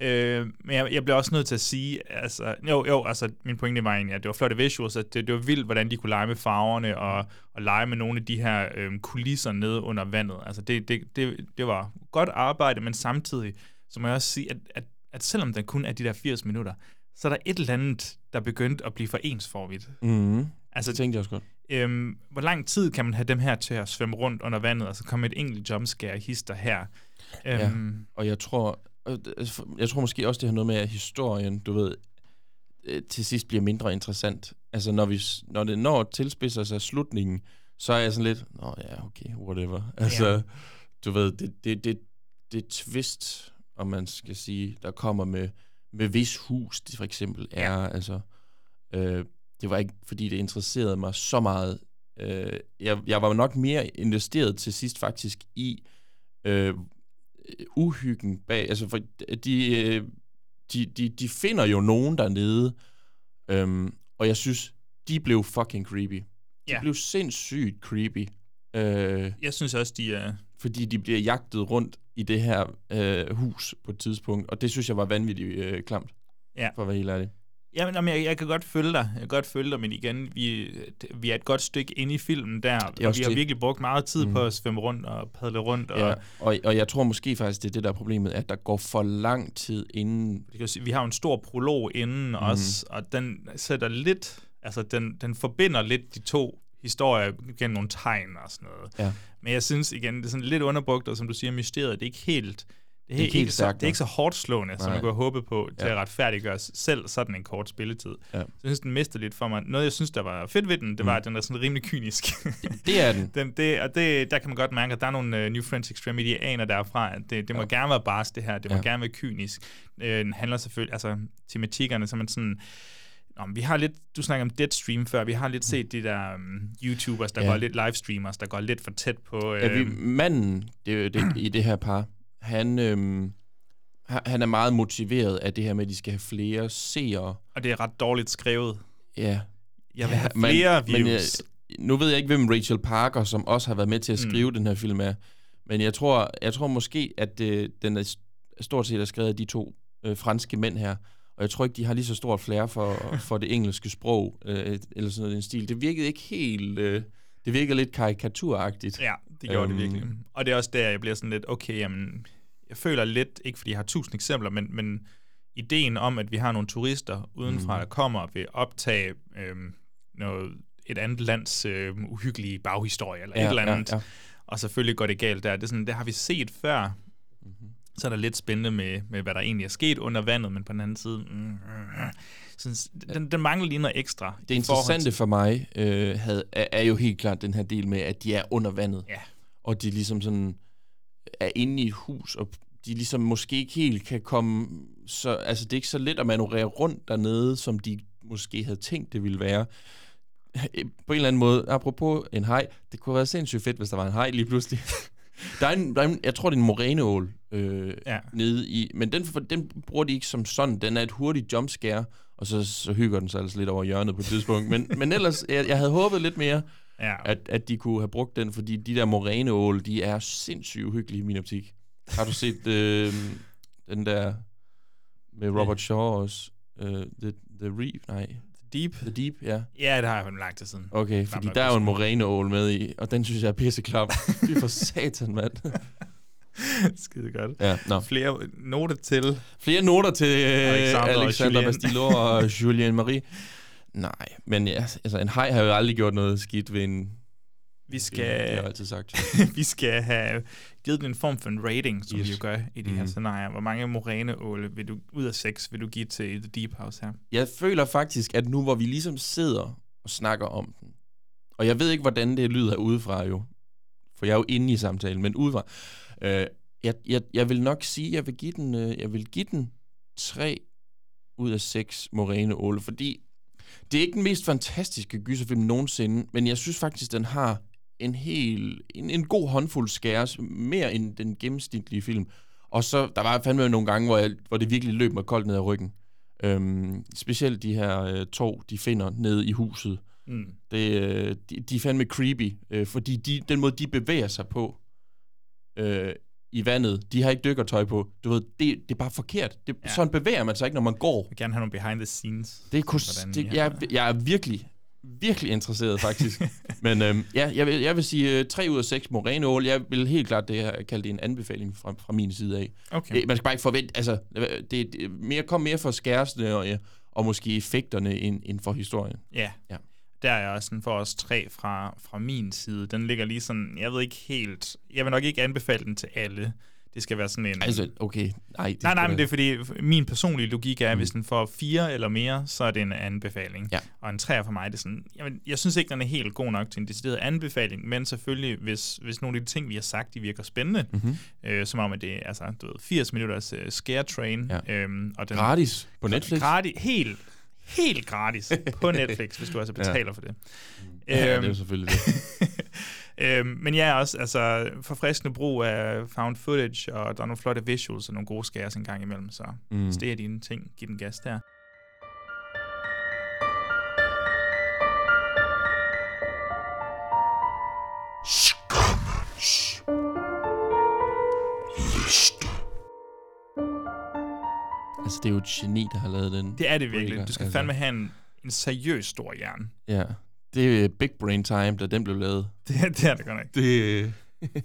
Øh, men jeg, jeg bliver også nødt til at sige, altså, jo, jo, altså, min pointe var egentlig, at det var flotte visuals, at det, det var vildt, hvordan de kunne lege med farverne og, og lege med nogle af de her øh, kulisser nede under vandet. Altså, det, det, det, det var godt arbejde, men samtidig, så må jeg også sige, at, at, at selvom den kun er de der 80 minutter, så er der et eller andet, der begyndte at blive for ensforvigt. Mm. Altså, Det tænkte jeg også godt. Øhm, hvor lang tid kan man have dem her til at svømme rundt under vandet, og så komme et enkelt jumpscare hister her? Ja. Øhm, Og jeg tror, altså, jeg tror måske også, det har noget med, at historien, du ved, øh, til sidst bliver mindre interessant. Altså, når, vi, når det når tilspidser sig slutningen, så er jeg sådan lidt, nå ja, okay, whatever. [laughs] Altså, Ja. du ved, det, det, det, det twist, om man skal sige, der kommer med, med hvis hus, for eksempel er, ja. altså, øh, det var ikke, fordi det interesserede mig så meget. Øh, jeg, jeg var nok mere investeret til sidst faktisk i øh, uhyggen bag, altså for de, øh, de, de, de finder jo nogen dernede, øhm, og jeg synes, de blev fucking creepy. De Ja. blev sindssygt creepy. Øh, Jeg synes også, de er... fordi de bliver jagtet rundt i det her øh, hus på et tidspunkt, og det synes jeg var vanvittigt øh, klamt, Ja. for at være helt ærlig. Jamen, jamen, jeg, jeg kan godt følge dig. Jeg kan godt følge dig, men igen, vi, vi er et godt stykke inde i filmen der, og vi har det. virkelig brugt meget tid mm. Mhm. på at svømme rundt og padle rundt. Og, Ja, og, og jeg tror måske faktisk, det er det, der er problemet, at der går for lang tid inden... Vi har jo en stor prolog inden Mhm. mm. også, og den sætter lidt, altså den, den forbinder lidt de to historier gennem nogle tegn og sådan noget. Ja. Men jeg synes igen, det er sådan lidt underbrugt, og som du siger, mysteriet, det er ikke helt... Det er, ikke helt så, det er ikke så hårdt slående, som jeg kunne have håbet på, til Ja. at retfærdiggøre selv sådan en kort spilletid. Ja. Så jeg synes, den mister lidt for mig. Noget, jeg synes, der var fedt ved den, det var, Mm. at den er sådan rimelig kynisk. [laughs] Det er den. den det, og det, der kan man godt mærke, at der er nogle uh, New French Extremity aner derfra, at det, det må Ja. gerne være bars, det her. Det må Ja. gerne være kynisk. Øh, den handler selvfølgelig, altså tematikkerne, så er man sådan... Men vi har lidt, du snakker om Deadstream før, vi har lidt set de der um, YouTubers, der Ja. går lidt livestreamers, der går lidt for tæt på... Øh, Ja, vi, manden det, det, i det her par, han, øhm, ha- han er meget motiveret af det her med, at de skal have flere seere. og det er ret dårligt skrevet. Ja. Jeg vil have men- flere men, views. øh, nu ved jeg ikke, hvem Rachel Parker, som også har været med til at Mm. skrive mm. den her film, er. Men jeg tror, jeg tror måske, at øh, den er stort set er skrevet af de to øh, franske mænd her. Og jeg tror ikke, de har lige så stort flair for, [laughs] for det engelske sprog, øh, eller sådan noget den stil. Det virkede ikke helt... Øh, det virkede lidt karikaturagtigt. Ja, det gjorde Øhm. det virkelig. Og det er også der, jeg bliver sådan lidt, okay, jamen, jeg føler lidt, ikke fordi jeg har tusind eksempler, men, men ideen om, at vi har nogle turister udenfra, Mhm. der kommer og vil optage øhm, noget, et andet lands øhm, uhyggelige baghistorie, eller Ja, et eller ja, andet, ja. og selvfølgelig går det galt der. Det, er sådan, det har vi set før. Så er der lidt spændende med, med, hvad der egentlig er sket under vandet, men på den anden side, mm, sådan, den, den mangler lige noget ekstra. Det interessante for mig øh, havde, er, er jo helt klart den her del med, at de er under vandet. Ja. Og de ligesom sådan er inde i et hus, og de ligesom måske ikke helt kan komme... Så, altså, det er ikke så let at manøvrere rundt dernede, som de måske havde tænkt, det ville være. [laughs] På en eller anden måde, apropos en hej, det kunne have været sindssygt fedt, hvis der var en hej lige pludselig. [laughs] der er en, der er en, jeg tror, det er en moræneål øh, Ja. nede i, men den, den bruger de ikke som sådan. Den er et hurtigt jumpscare, og så, så hygger den sig altså lidt over hjørnet på et tidspunkt. Men, [laughs] men ellers, jeg, jeg havde håbet lidt mere, Ja. at, at de kunne have brugt den, fordi de der moræneål, de er sindssygt uhyggelige i min optik. Har du set øh, den der med Robert Shaw også? Uh, the, the Reef? Nej. Deep? The Deep, ja. Ja, det har jeg for lang tid siden. Okay, fordi der er jo en moræneål med i, og den synes jeg er pisseklam. [laughs] Fy for satan, mand. [laughs] Skide godt. Ja, nå. Flere noter til... Flere noter til øh, Alexander Alexander, og Alexander Julien. Bastillo og Julien Marie. Nej, men ja, altså en hej har jo aldrig gjort noget skidt ved en... Vi Det skal, har jeg altid sagt. [laughs] vi skal have givet den en form for en rating, som yes. vi jo gør i de her Mhm. scenarier. Hvor mange moræneåle vil du, ud af seks vil du give til The Deep House her? Jeg føler faktisk, at nu hvor vi ligesom sidder og snakker om den, og jeg ved ikke, hvordan det lyder udefra jo, for jeg er jo inde i samtalen, men udefra, øh, jeg, jeg, jeg vil nok sige, jeg vil give den, øh, jeg vil give den 3 ud af 6 Moræne Åle, fordi det er ikke den mest fantastiske gyserfilm nogensinde, men jeg synes faktisk, den har en hel, en, en god håndfuld skæres, mere end den gennemsnitlige film. Og så, der var fandme nogle gange, hvor, jeg, hvor det virkelig løb mig koldt ned ad ryggen. Øhm, specielt de her øh, tog, de finder nede i huset. Mm. Det, øh, de, de er fandme creepy, øh, fordi de, den måde, de bevæger sig på øh, i vandet, de har ikke dykkertøj på. Du ved, det, det er bare forkert. Det, Ja. Sådan bevæger man sig ikke, når man går. Jeg vil gerne have nogle behind the scenes. Det er Hvordan det, jeg, jeg er virkelig, virkelig interesseret faktisk. [laughs] Men øhm, ja, jeg vil, jeg vil sige øh, 3 ud af 6 moræneål. Jeg vil helt klart det her, kalde det en anbefaling fra, fra min side af. Okay. Det, man skal bare ikke forvente, altså, det, det mere, kom mere for skæreste og, ja, og måske effekterne end, end for historien. Ja. Ja. Der er også sådan for os tre fra, fra min side. Den ligger lige sådan, jeg ved ikke helt, jeg vil nok ikke anbefale den til alle. Det skal være sådan en... Altså, okay, nej. Det nej, nej, men det er fordi, min personlige logik er, at hvis den får fire eller mere, så er det en anbefaling. Ja. Og en træer for mig, det er sådan, jamen, jeg synes ikke, den er helt god nok til en decideret anbefaling, men selvfølgelig, hvis, hvis nogle af de ting, vi har sagt, de virker spændende, Mhm. øh, som om, at det er altså, du ved, 80 minutters uh, scare train. Ja. Øhm, og den, Gratis på Netflix. Gratis, helt, helt gratis på [laughs] Netflix, hvis du altså betaler for det. Ja, det er Øhm, selvfølgelig det. [laughs] Øh, men ja, også altså, forfriskende brug af found footage, og der er nogle flotte visuals og nogle gode skæres en gang imellem, så mm. det er dine ting, giv den gas der. Altså, det er jo et geni, der har lavet den. Det er det virkelig. Du skal altså. fandme have en, en seriøs stor hjerne. Ja. Det er Big Brain Time, da den blev lavet. [laughs] Det, det er det godt nok. Det,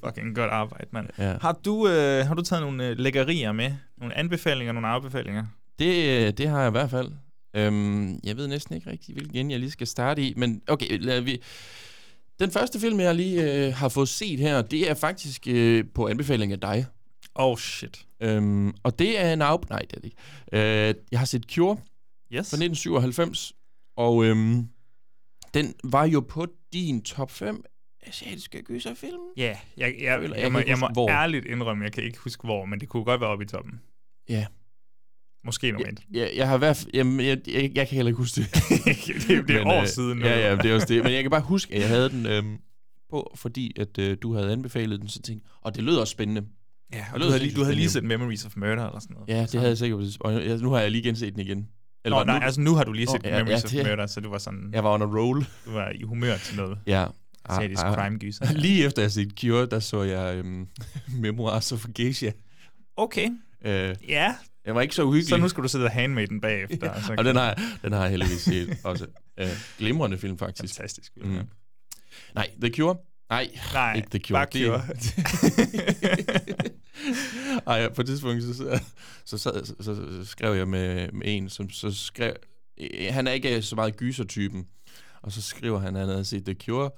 Fucking godt arbejde, mand. ja. Har du, øh, har du taget nogle øh, lækkerier med? Nogle anbefalinger, nogle afbefalinger? Det, øh, det har jeg i hvert fald. Øhm, jeg ved næsten ikke rigtig, hvilken jeg lige skal starte i, men okay, lad vi... Den første film, jeg lige øh, har fået set her, det er faktisk øh, på anbefaling af dig. Oh shit. Øhm, og det er en af... Nej, det er det ikke. Øh, jeg har set Cure Yes. fra 1997, og øhm, den var jo på din top 5 asiatiske gyserfilm. Ja, jeg, jeg, føler- jeg, jeg må, jeg må hvor. ærligt indrømme, jeg kan ikke huske hvor, men det kunne godt være oppe i toppen. Ja. Måske nummer Jeg, jeg, jeg har fald... Jamen, jeg, jeg, jeg kan heller ikke huske det. det, [laughs] det er Men, år øh, siden nu. Ja, ja, det er også det. Men jeg kan bare huske, at jeg havde den øhm, på, fordi at øh, du havde anbefalet den, så tænkte jeg, og det lød også spændende. ja og du havde, lige, du havde lige set. Memories of Murder eller sådan noget. Ja, det havde jeg sikkert. Og jeg, nu har jeg lige genset den igen. Eller Nå, nej, altså nu har du lige set ja, Memories ja, of det- Murder, så du var sådan, Jeg var on a roll. du var i humør til noget Ja. asiatisk Ah, ah. crime-gyser. [laughs] Lige efter jeg set Cure, der så jeg øhm, [laughs] Memoirs of Geisha. Okay, Øh, ja. den var ikke så uhyggelig. Så nu skal du sidde og handmade den bagefter. og så og den har, jeg, den har jeg heldigvis set også. Øh, glimrende film, faktisk. Fantastisk. Mm. Mm. Nej, The Cure. Nej, Nej, ikke The Cure. bare Det- Cure. [laughs] Ej, ja, på et tidspunkt, så, så, så, så, så, så skrev jeg med, med en, som så skrev... Han er ikke så meget gyser-typen. Og så skriver han, at han havde set The Cure.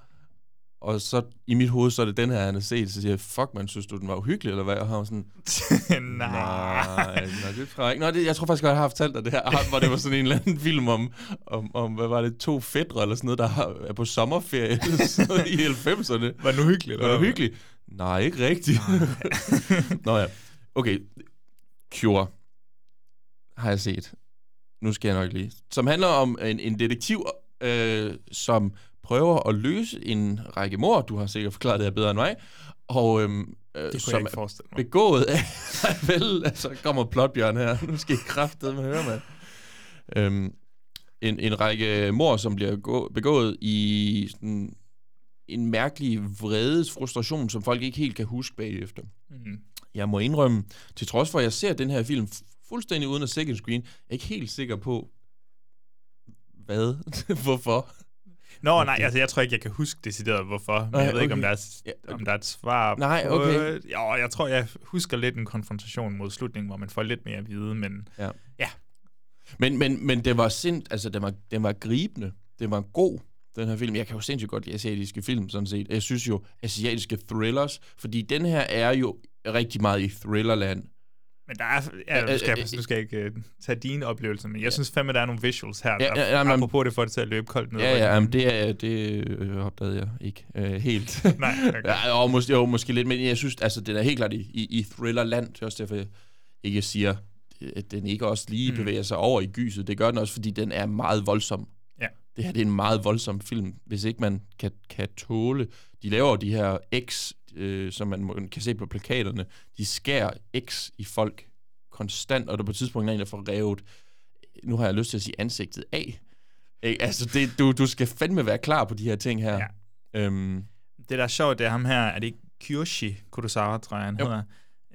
Og så i mit hoved, så er det den her, han har set. Så siger jeg, fuck man, synes du, den var uhyggelig, eller hvad? Og han var sådan, [laughs] Nej. nej, det tror jeg ikke. Nå, det, jeg tror faktisk godt, jeg har fortalt dig det her, [laughs] hvor det var sådan en eller anden film om, om, om hvad var det, to fædre eller sådan noget, der er på sommerferie [laughs] i 90'erne. Var den uhyggelig? Var det hyggeligt? Nej, ikke rigtigt. Nå ja. Okay. Cure har jeg set. Nu skal jeg nok lige. Som handler om en, en detektiv, øh, som prøver at løse en række mord. Du har sikkert forklaret det her bedre end mig. Og øhm, øh, Det som er begået af... [laughs] vel, altså kommer plotbjørn her. Nu skal I kraftedeme høre, mand. Øhm, en, en række mord, som bliver gå, begået i sådan en mærkelig vredes frustration, som folk ikke helt kan huske bagefter. Mm. Jeg må indrømme, til trods for, at jeg ser den her film fu- fuldstændig uden at second screen, er jeg ikke helt sikker på, hvad? [laughs] Hvorfor? Nå, nej, altså jeg tror ikke, jeg kan huske decideret hvorfor, men jeg ved ikke, om der, er, Ja, om der er et svar Nej, på... okay. Jo, jeg tror, jeg husker lidt en konfrontation mod slutningen, hvor man får lidt mere at vide, men Men, men, men det var sind, altså, den var, den var gribende. Det var god, den her film. Jeg kan jo sindssygt godt lide asiatiske film, sådan set. Jeg synes jo, asiatiske thrillers, fordi den her er jo rigtig meget i thrillerland. Men der er... Ja, nu skal, nu skal jeg ikke uh, tage dine oplevelser, men jeg synes fandme, der er nogle visuals her, Ja, der, ja, ja, men- apropos det, får det til at løbe koldt ned. Ja, ja, jamen, det, er, det øh, opdagede jeg ikke øh, helt. [laughs] Nej, okay. ja, og måske, jo, måske lidt, men jeg synes, altså, den er helt klart i, i, i thrillerland. Det er også derfor, jeg ikke siger, at den ikke også lige Mm. bevæger sig over i gyset. Det gør den også, fordi den er meget voldsom. Ja. Det her det er en meget voldsom film, hvis ikke man kan, kan tåle. De laver de her X, øh, som man kan se på plakaterne. De skærer X i folk konstant, og der på et tidspunkt er en, der får revet, nu har jeg lyst til at sige ansigtet af. Ikke? Altså, det, du, du skal fandme være klar på de her ting her. Ja. Øhm, Det, der er sjovt, det er ham her, er det ikke Kyoshi Kurosawa, tror jeg, han Jo. hedder.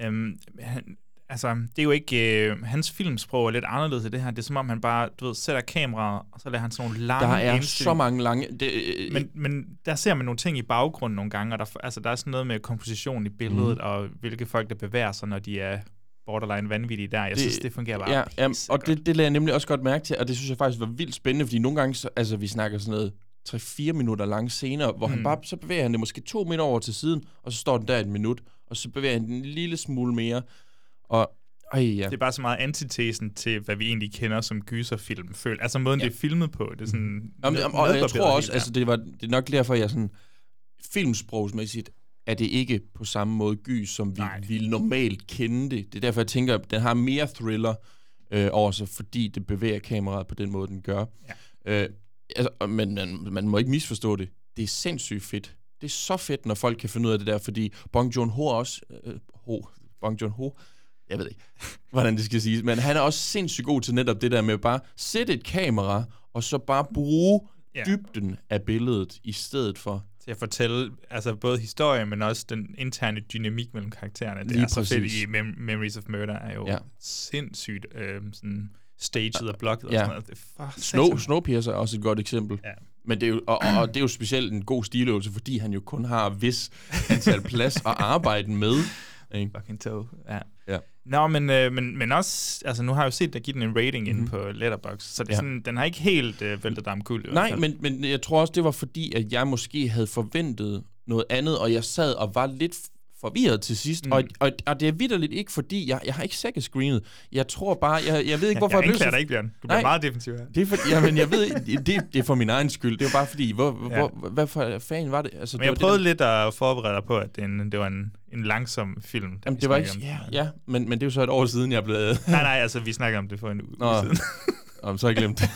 Øhm, han, altså, det er jo ikke... Øh, hans filmsprog er lidt anderledes i det her. Det er som om, han bare, du ved, sætter kameraet, og så lader han sådan nogle lange der er indstillinger. så mange lange... Det, øh, Men, men der ser man nogle ting i baggrunden nogle gange, og der, altså, der er sådan noget med komposition i billedet, mm. og hvilke folk, der bevæger sig, når de er borderline vanvittige der. Jeg det, synes, det fungerer bare ja, ja, og pissegodt. det, det lagde jeg nemlig også godt mærke til, og det synes jeg faktisk var vildt spændende, fordi nogle gange, så, altså vi snakker sådan noget 3-4 minutter lange scener, hvor mm. han bare, så bevæger han det måske to minutter over til siden, og så står den der et minut, og så bevæger han den en lille smule mere, og ej ja. Det er bare så meget antitesen til, hvad vi egentlig kender som gyserfilm. Føl. Altså måden, ja. det er filmet på. Det er sådan... Jamen, og, og jeg tror også, altså det, var, det er nok derfor, jeg sådan, filmsprogsmæssigt, er det ikke på samme måde gys, som vi Nej. ville normalt kende det. Det er derfor, jeg tænker, at den har mere thriller øh, over sig, fordi det bevæger kameraet på den måde, den gør. Ja. Øh, altså, men man, man må ikke misforstå det. Det er sindssygt fedt. Det er så fedt, når folk kan finde ud af det der, fordi Bong Joon-ho også... Øh, ho, Bong Joon-ho, jeg ved ikke, hvordan det skal siges, men han er også sindssygt god til netop det der med bare sætte et kamera, og så bare bruge Ja. dybden af billedet, i stedet for til at fortælle altså både historien, men også den interne dynamik mellem karaktererne. Det Lige er så fedt præcis. i Mem- Memories of Murder, er jo Ja. sindssygt øh, sådan staged og blokket og Ja. sådan noget. Det er Snow. Snowpiercer er også et godt eksempel. Ja. Men det er jo, og, og, og det er jo specielt en god stiløvelse, fordi han jo kun har vis antal plads at arbejde med. Ikke? Fucking tog, ja. Ja. Nå, men, øh, men, men også, altså nu har jeg jo set dig give den en rating mm-hmm. inde på Letterboxd, så det er Ja. sådan, den har ikke helt øh, væltet dig omkuld. Nej, men, men jeg tror også, det var fordi, at jeg måske havde forventet noget andet, og jeg sad og var lidt forvirret til sidst. Mm. Og, og, og det er vidderligt ikke fordi, jeg, jeg har ikke second screenet. Jeg tror bare, jeg, jeg ved ikke, hvorfor jeg, jeg blev anklager dig ikke, Bjørn. Du bliver Nej. meget defensiv her. Det er, for, jamen, jeg ved, det, det er for min egen skyld. Det var bare fordi, hvor, Ja. hvor, hvad for fanden var det? Altså, Men det jeg det prøvede der- lidt at forberede dig på, at det, en, det var en, en langsom film. da Jamen, det var ikke... om. Ja, ja men, men det er jo så et år siden, jeg er blevet... [laughs] Nej, nej, altså vi snakker om det for en uge Nå, siden. Om så har jeg glemt det.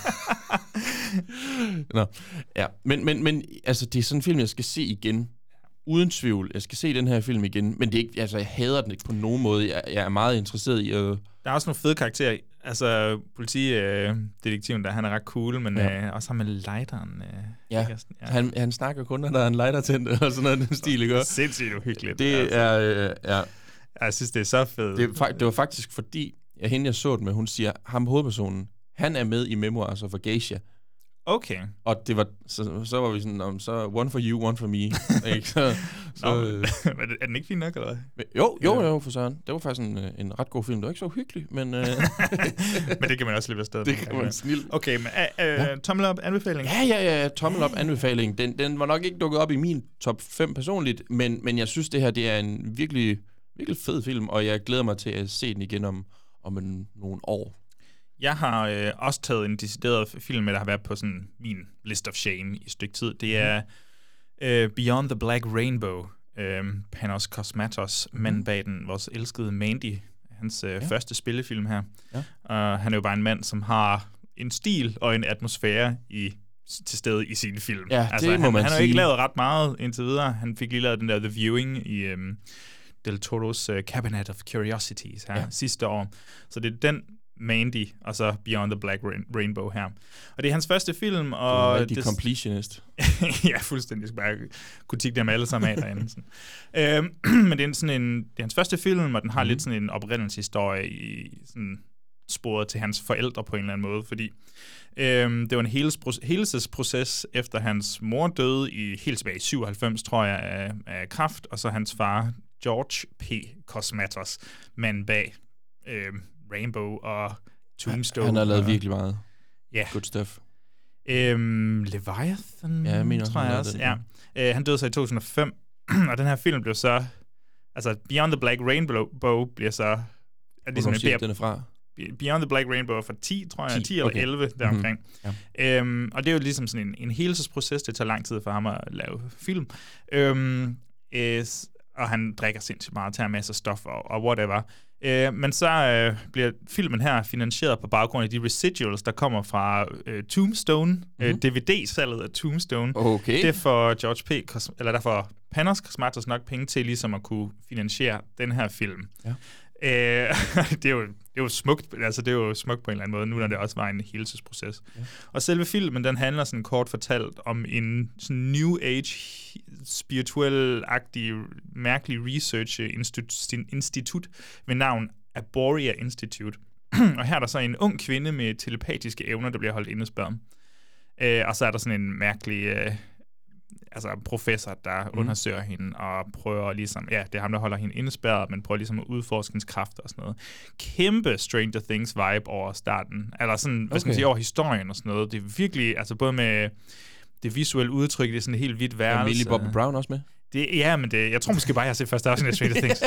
[laughs] Nå, ja. Men, men, men altså, det er sådan en film, jeg skal se igen. Uden tvivl. Jeg skal se den her film igen. Men det er ikke, altså, jeg hader den ikke på nogen måde. Jeg, jeg er meget interesseret i at... Der er også nogle fede karakterer. i. Altså, politidetektiven der, han er ret cool, men Ja. øh, også ham med lighteren. Øh, Ja? Sådan, ja. Han, han snakker kun, når der er en lighter tændt, [laughs] og sådan noget den stil, ikke? Sindssygt uhyggeligt. Det altså. er... Øh, ja. Jeg synes, det er så fedt. Det, det var faktisk fordi, jeg, hende jeg så den med, hun siger, ham hovedpersonen, han er med i Memoirs of a Geisha. Okay. Og det var, så, så var vi sådan, om, så one for you, one for me. [laughs] ikke? Så, så, Nå, øh, [laughs] men, er den ikke fin nok, eller hvad? jo, jo, jo, for søren. Det var faktisk en, øh, en ret god film. Det var ikke så hyggelig, men... Øh, [laughs] men det kan man også slippe afsted. det kan man snilt. Okay, men øh, øh, Ja. tommel op, anbefaling? Ja, ja, ja, tommel op anbefaling. Den, den var nok ikke dukket op i min top 5 personligt, men, men jeg synes, det her det er en virkelig, virkelig fed film, og jeg glæder mig til at se den igen om, om en, nogle år. Jeg har øh, også taget en decideret film der har været på sådan min list of shame i et stykke tid. Det er øh, Beyond the Black Rainbow. Øh, Panos Cosmatos, mm. manden bag den, vores elskede Mandy, hans øh, ja. første spillefilm her. Ja. Og han er jo bare en mand, som har en stil og en atmosfære i til stede i sine film. Ja, det han, må man han har jo ikke sige. lavet ret meget indtil videre. Han fik lige lavet den der The Viewing i øhm, Del Toros uh, Cabinet of Curiosities her ja. sidste år. Så det er den Mandy, og så Beyond the Black Rain- Rainbow her. Og det er hans første film, er og... en rigtig det, completionist. [laughs] ja, fuldstændig. Jeg skal bare kunne tikke dem alle sammen af derinde. Sådan. Øhm, [clears throat] men det er, sådan en, det er hans første film, og den har mm. lidt sådan en oprindelseshistorie i sådan sporet til hans forældre på en eller anden måde, fordi øhm, det var en helespro- helelsesproces efter hans mor døde i helt tilbage i 97, tror jeg, af, af kræft, og så hans far, George P. Cosmatos, mand bag øhm, Rainbow og Tombstone. Han har lavet og, virkelig meget Ja. good stuff. Øhm, Leviathan, Ja, jeg mener tror jeg også. den, Ja. Øh, han døde så i 2005, [clears throat] og den her film blev så... Altså, Beyond the Black Rainbow bliver så... Er ligesom siger en du, den er fra? Beyond the Black Rainbow fra 10, tror jeg, 10, 10 eller okay. 11 deromkring. Mhm, Mm-hmm. Øhm, og det er jo ligesom sådan en, en helelsesproces, det tager lang tid for ham at lave film. Øhm, øh, s- og han drikker sindssygt meget, tager masser af stof og, og whatever. Øh, men så øh, bliver filmen her finansieret på baggrund af de residuals, der kommer fra øh, Tombstone, mm-hmm. øh, DVD-salget af Tombstone. Okay. Det får George P. Cos- eller der får Panos Cosmatos nok penge til ligesom at kunne finansiere den her film. Ja. Øh, [laughs] det, er jo, det er jo smukt, altså det er jo smukt på en eller anden måde, nu når det også var en helelsesproces. Ja. Og selve filmen, den handler sådan kort fortalt om en sådan new age, spirituel-agtig, mærkelig research institut, institut ved navn Aboria Institute. [clears throat] og her er der så en ung kvinde med telepatiske evner, der bliver holdt indespærret. Øh, og så er der sådan en mærkelig øh, altså professor, der mm. undersøger hende og prøver ligesom, ja, det er ham, der holder hende indespærret, men prøver ligesom at udforske hendes kræfter og sådan noget. Kæmpe Stranger Things vibe over starten. Eller sådan, hvad skal man Okay. sige, over historien og sådan noget. Det er virkelig, altså både med det visuelle udtryk, det er sådan en helt hvidt værelse. Er Millie Bobby Brown også med? Det, ja, men det, jeg tror måske bare, jeg har set første afsnit af Stranger Things.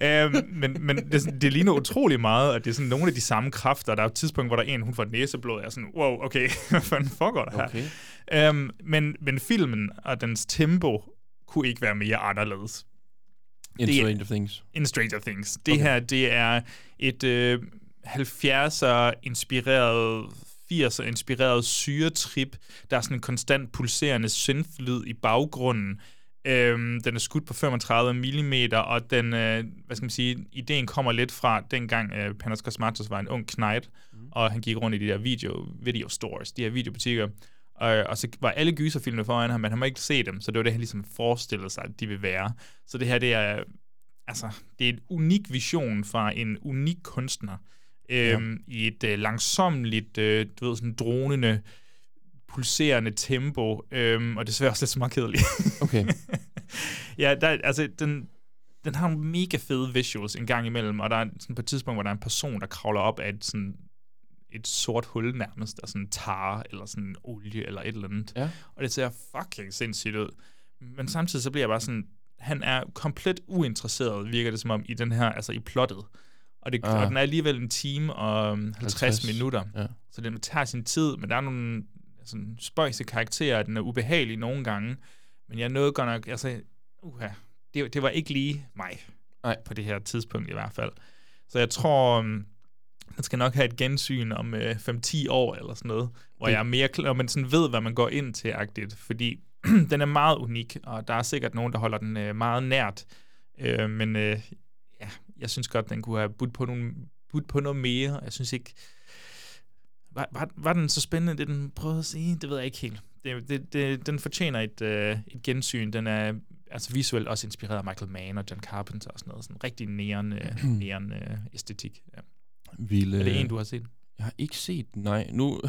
Nej. Øhm, men men det, er det ligner utrolig meget, at det er sådan nogle af de samme kræfter. Der er et tidspunkt, hvor der er en, hun får et næseblod, og jeg er sådan, wow, okay, [laughs] hvad fanden foregår der her? Okay. Øhm, men, men filmen og dens tempo kunne ikke være mere anderledes In Det er- Stranger Things. end Stranger Things. Det Okay. her, det er et øh, 70'er inspireret 80'er inspireret syretrip. Der er sådan en konstant pulserende synth-lyd i baggrunden. Øhm, den er skudt på 35 mm, og den, øh, hvad skal man sige, ideen kommer lidt fra dengang øh, Panos Cosmatos var en ung knight, mm. og han gik rundt i de der video, video stores, de her videobutikker, Og, og så var alle gyserfilmene foran ham, men han må ikke se dem, så det var det, han ligesom forestillede sig, at de vil være. Så det her, det er, altså, det er en unik vision fra en unik kunstner, øhm, ja. i et øh, langsomligt, øh, du ved, sådan dronende, pulserende tempo, øhm, og desværre også lidt småkedeligt. Okay. [laughs] ja, der, altså, den, den har nogle mega fede visuals en gang imellem, og der er sådan på et tidspunkt, hvor der er en person, der kravler op af et, sådan, et sort hul nærmest, der sådan tar eller sådan olie eller et eller andet. Ja. Og det ser fucking sindssygt ud. Men samtidig så bliver jeg bare sådan, han er komplet uinteresseret, virker det som om, i den her, altså i plottet. Og, det, Ah. og den er alligevel en time og øhm, 50, 50, 50 minutter. ja. Så den tager sin tid, men der er nogle sådan, spøjse karakterer, den er ubehagelig nogle gange. Men jeg nåede godt nok, altså, uha, det, det var ikke lige mig. Nej. På det her tidspunkt i hvert fald. Så jeg tror, man skal nok have et gensyn om øh, 5-10 år eller sådan noget, hvor Det- jeg er mere klar, og man sådan ved, hvad man går ind til agtigt, fordi [clears throat] den er meget unik, og der er sikkert nogen, der holder den øh, meget nært. Øh, men øh, ja, jeg synes godt, den kunne have budt på, nogle, budt på noget mere. Jeg synes ikke... Var, var, var den så spændende, det den prøvede at sige? Det ved jeg ikke helt. Det, det, det, den fortjener et, øh, et gensyn. Den er altså visuelt også inspireret af Michael Mann og John Carpenter og sådan noget. Sådan rigtig næren, øh, [clears throat] næren øh, æstetik. Ja. Vil, Er det en, du har set? Jeg har ikke set den, nej. Nu,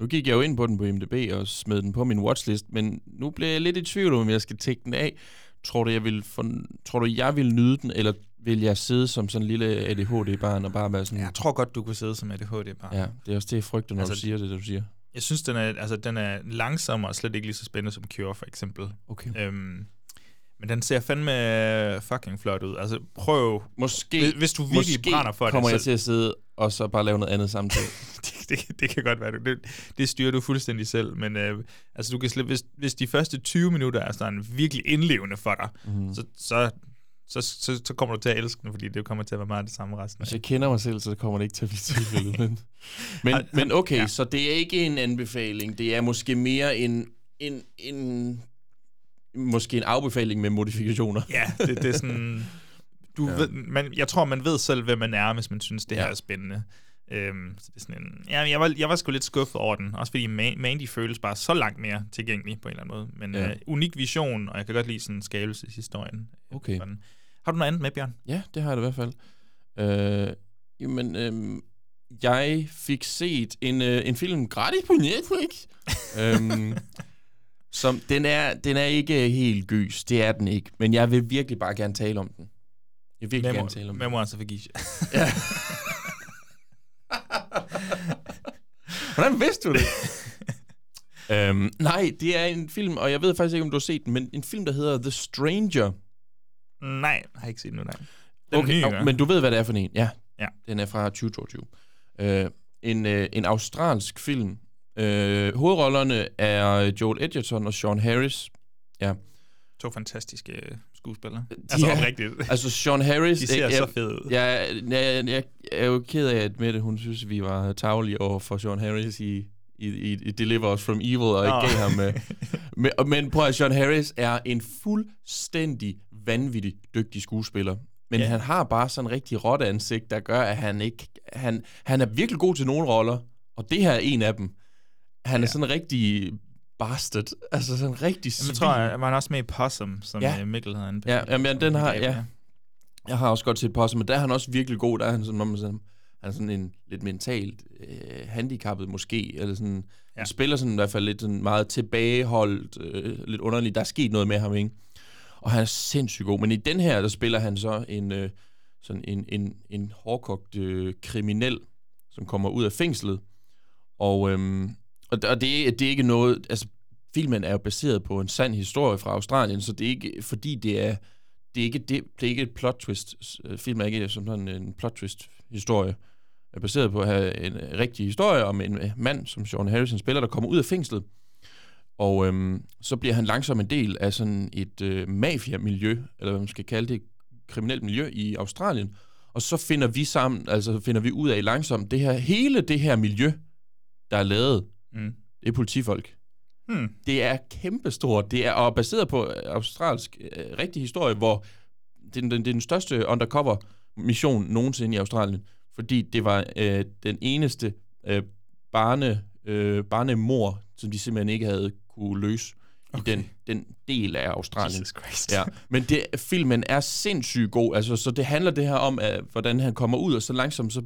nu gik jeg jo ind på den på IMDb og smed den på min watchlist, men nu bliver jeg lidt i tvivl om, jeg skal tække den af. Tror du, jeg vil, for, tror du, jeg vil nyde den, eller vil jeg sidde som sådan en lille ADHD-barn og bare være sådan... Jeg tror godt, du kunne sidde som ADHD-barn. Ja, det er også det, jeg frygter, når altså, du siger det, du siger. Jeg synes, den er, altså, den er langsom og slet ikke lige så spændende som Cure, for eksempel. Okay. Øhm, men den ser fandme fucking flot ud. Altså, prøv... Måske, Hvis, hvis du virkelig måske brænder for kommer det, jeg så, til at sidde og så bare lave noget andet samtidig. [laughs] det, det, det kan godt være. Det, det styrer du fuldstændig selv, men øh, altså, du kan slet, hvis, hvis de første 20 minutter er sådan virkelig indlevende for dig, mm. så, så, så, så, så kommer du til at elske den, fordi det kommer til at være meget det samme resten af Hvis jeg kender mig selv, så kommer det ikke til at blive tilfældet. men, [laughs] men, Ej, men okay, ja. så det er ikke en anbefaling. Det er måske mere en, en, en måske en afbefaling med modifikationer. Ja, det, det er sådan... [laughs] Du Ja. ved, man, jeg tror, man ved selv, hvem man er, hvis man synes, det Ja. her er spændende. Øhm, så det er sådan en, ja, jeg, var, jeg var sgu lidt skuffet over den, også fordi Ma- Mandy føles bare så langt mere tilgængelig på en eller anden måde. Men Ja. øh, unik vision, og jeg kan godt lide sådan en skabelseshistorien. Okay. Sådan. Har du noget andet med, Bjørn? Ja, det har jeg i hvert fald. Øh, jamen, øh, jeg fik set en, øh, en film gratis på Netflix. [laughs] øhm, som, den, er, den er ikke helt gys, det er den ikke. Men jeg vil virkelig bare gerne tale om den. Jeg vil virkelig gerne tale om den. Memoirs of a Geisha. Ja. [laughs] Hvordan vidste du det? [laughs] øhm, nej, det er en film, og jeg ved faktisk ikke, om du har set den, men en film, der hedder The Stranger. nej, jeg har ikke set den nu, nej. Den Okay, nye, ja. men du ved, hvad det er for en. Ja, Ja. den er fra 2022. Øh, en, øh, en australsk film. Øh, hovedrollerne er Joel Edgerton og Sean Harris. Ja. To fantastiske øh, skuespillere. De altså er- oprigtigt. [laughs] Altså Sean Harris... De ser jeg, så fede ud. Jeg, jeg, jeg, jeg er jo ked af, at Mette, hun synes, vi var tavlige over for Sean Harris i, i, i, i Deliver Us From Evil, og ikke gav ham... Øh, [laughs] men, men prøv at Sean Harris er en fuldstændig vanvittig dygtig skuespiller. Men Ja. han har bare sådan en rigtig råt ansigt, der gør, at han ikke... Han, han er virkelig god til nogle roller, og det her er en af dem. Han er sådan rigtig bastard. Altså sådan rigtig Jamen, jeg svin. tror, at man er også med i Possum, som Ja. ja. Mikkel havde en Ja, jamen, den har, ja. Jeg har også godt set på men der er han også virkelig god. Der er han sådan, om sådan, han er sådan en lidt mentalt øh, handicappet måske, eller sådan, ja. Ja. han spiller sådan i hvert fald lidt sådan meget tilbageholdt, øh, lidt underligt. Der er sket noget med ham, ikke? Og han er sindssygt god. Men i den her, der spiller han så en, øh, sådan en, en, en hårdkogt øh, kriminel, som kommer ud af fængslet. Og, øhm, og, og det, det er ikke noget... Altså, filmen er jo baseret på en sand historie fra Australien, så det er ikke, fordi det er det er ikke, det, det er ikke et plot twist. Øh, filmen er ikke som sådan en plot twist historie. Er baseret på at have en øh, rigtig historie om en øh, mand, som Sean Harrison spiller, der kommer ud af fængslet. Og øhm, så bliver han langsomt en del af sådan et øh, mafia-miljø, eller hvad man skal kalde det, kriminelt miljø i Australien. Og så finder vi sammen, altså finder vi ud af langsomt, det her, hele det her miljø, der er lavet, Mm. det er politifolk. Hmm. Det er kæmpestort. Det er og baseret på øh, australsk øh, rigtig historie, hvor det er, den, det er den største undercover-mission nogensinde i Australien, fordi det var øh, den eneste øh, barne øh, barnemor, som de simpelthen ikke havde kunne løse okay. i den, den del af Australien. Jesus Christ. Ja, men det, filmen er sindssygt god, altså, så det handler det her om, at, hvordan han kommer ud, og så langsomt så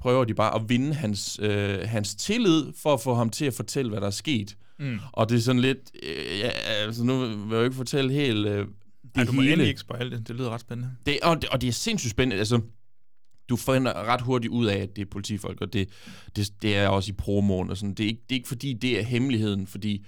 prøver de bare at vinde hans, øh, hans tillid, for at få ham til at fortælle, hvad der er sket. Mm. Og det er sådan lidt, øh, ja, altså nu vil jeg jo ikke fortælle helt øh, det Ej, du må hele. ikke spoil det. Det lyder ret spændende. Det, og, det, og det er sindssygt spændende. Altså, du finder ret hurtigt ud af, at det er politifolk, og det, det, det er også i promoen. Og sådan. Det, er ikke, det er ikke fordi, det er hemmeligheden, fordi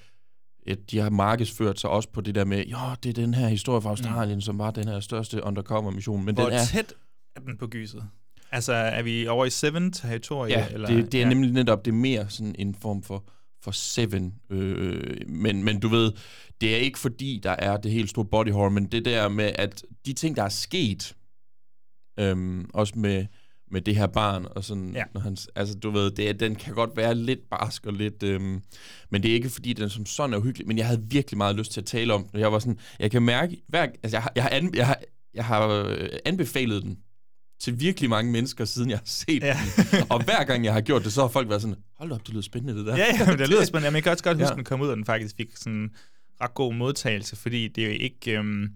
at de har markedsført sig også på det der med, jo, det er den her historie fra Australien, mm. som var den her største undercover-mission. Men Hvor den er, tæt er den på gyset? Altså, er vi over i Seven territoriet? Ja, eller? det, det er ja. nemlig netop, det er mere sådan en form for, for Seven. Øh, men, men du ved, det er ikke fordi, der er det helt store body horror, men det der med, at de ting, der er sket, øhm, også med, med det her barn, og sådan, Ja. når han, altså du ved, det, er- den kan godt være lidt barsk og lidt, øhm, men det er ikke fordi, den som sådan er uhyggelig, men jeg havde virkelig meget lyst til at tale om den. Jeg var sådan, jeg kan mærke, hver, altså jeg, har- jeg, har, an, jeg, har, jeg har øh, anbefalet den til virkelig mange mennesker, siden jeg har set Ja. den. Og hver gang jeg har gjort det, så har folk været sådan, hold op, det lyder spændende det der. Ja, ja, det lyder spændende. Men jeg kan også godt huske, Ja. at den kom ud, og den faktisk fik sådan ret god modtagelse, fordi det er jo ikke... Øhm,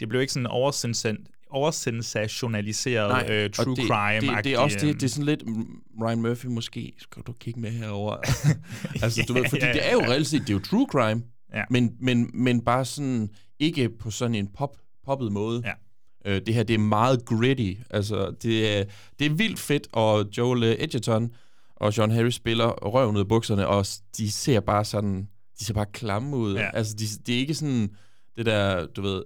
det blev ikke sådan oversensen- oversensationaliseret Nej, øh, og true det, crime det, det er også det, det er sådan lidt, mm, Ryan Murphy måske, skal du kigge med herover. [laughs] [laughs] altså, du ved, fordi ja, det er jo reelt set, det er jo true crime, Ja. men, men, men bare sådan, ikke på sådan en pop, poppet måde. Ja. Øh, det her, det er meget gritty. Altså, det er, det er vildt fedt, og Joel øh, Edgerton og John Harris spiller røven ud af bukserne, og de ser bare sådan, de ser bare klamme ud. Ja. Altså, de, det er ikke sådan, det der, du ved,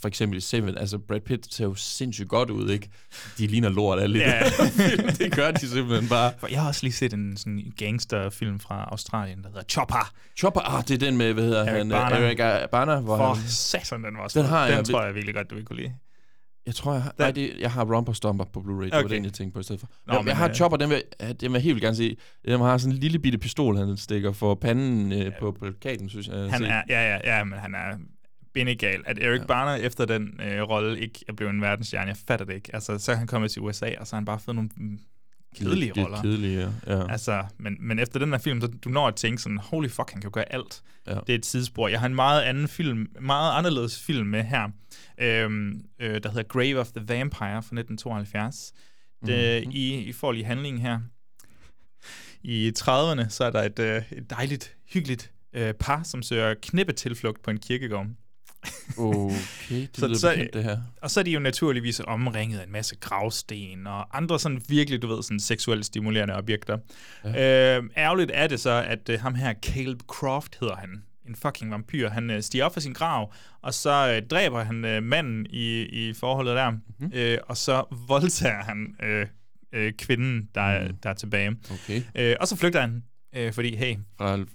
for eksempel i Seven, altså Brad Pitt ser jo sindssygt godt ud, ikke? De ligner lort alle Ja. det. [laughs] det gør de simpelthen bare. For jeg har også lige set en sådan gangsterfilm fra Australien, der hedder Chopper. Chopper, ah, det er den med, hvad hedder Eric han? Øh, Eric øh, Bana, hvor For han, satan, den var også Den har Den jeg- tror jeg virkelig godt, du vil kunne lide. Jeg tror, jeg har, nej, det, jeg har Rumper Stomper på Blu-ray. Det var den, jeg tænkte på i stedet for. Nå, jeg, men, jeg har øh, Chopper, den vil, den vil jeg helt vildt gerne se. Den har sådan en lille bitte pistol, han stikker for panden øh, på plakaten, synes jeg. Han er, ja, ja, ja, men han er bindegal. At Eric ja. Barner efter den øh, rolle ikke er blevet en verdensstjerne, jeg fatter det ikke. Altså, så er han kommet til USA, og så har han bare fået nogle mm, kedelige Lidt- lidt roller. kedelige, ja. ja. Altså, men, men efter den her film, så du når at tænke sådan, holy fuck, han kan jo gøre alt. Ja. Det er et tidsspor. Jeg har en meget anden film, meget anderledes film med her, øhm, øh, der hedder Grave of the Vampire fra 1972. Det, Mhm. I, I får lige handlingen her. I 30'erne, så er der et, øh, et dejligt, hyggeligt øh, par, som søger knippetilflugt på en kirkegård. Okay, det [laughs] Så- lyder så- bekendt, det her. Og så er de jo naturligvis omringet af en masse gravsten og andre sådan virkelig, du ved, sådan seksuelt stimulerende objekter. Ja. Øh, ærgerligt er det så, at øh, ham her, Caleb Croft hedder han, en fucking vampyr, han øh, stiger op fra sin grav, og så øh, dræber han øh, manden i, i forholdet der, mm-hmm. øh, og så voldtager han øh, øh, kvinden, der, er, Mm. der er tilbage. Okay. Øh, og så flygter han, øh, fordi hey,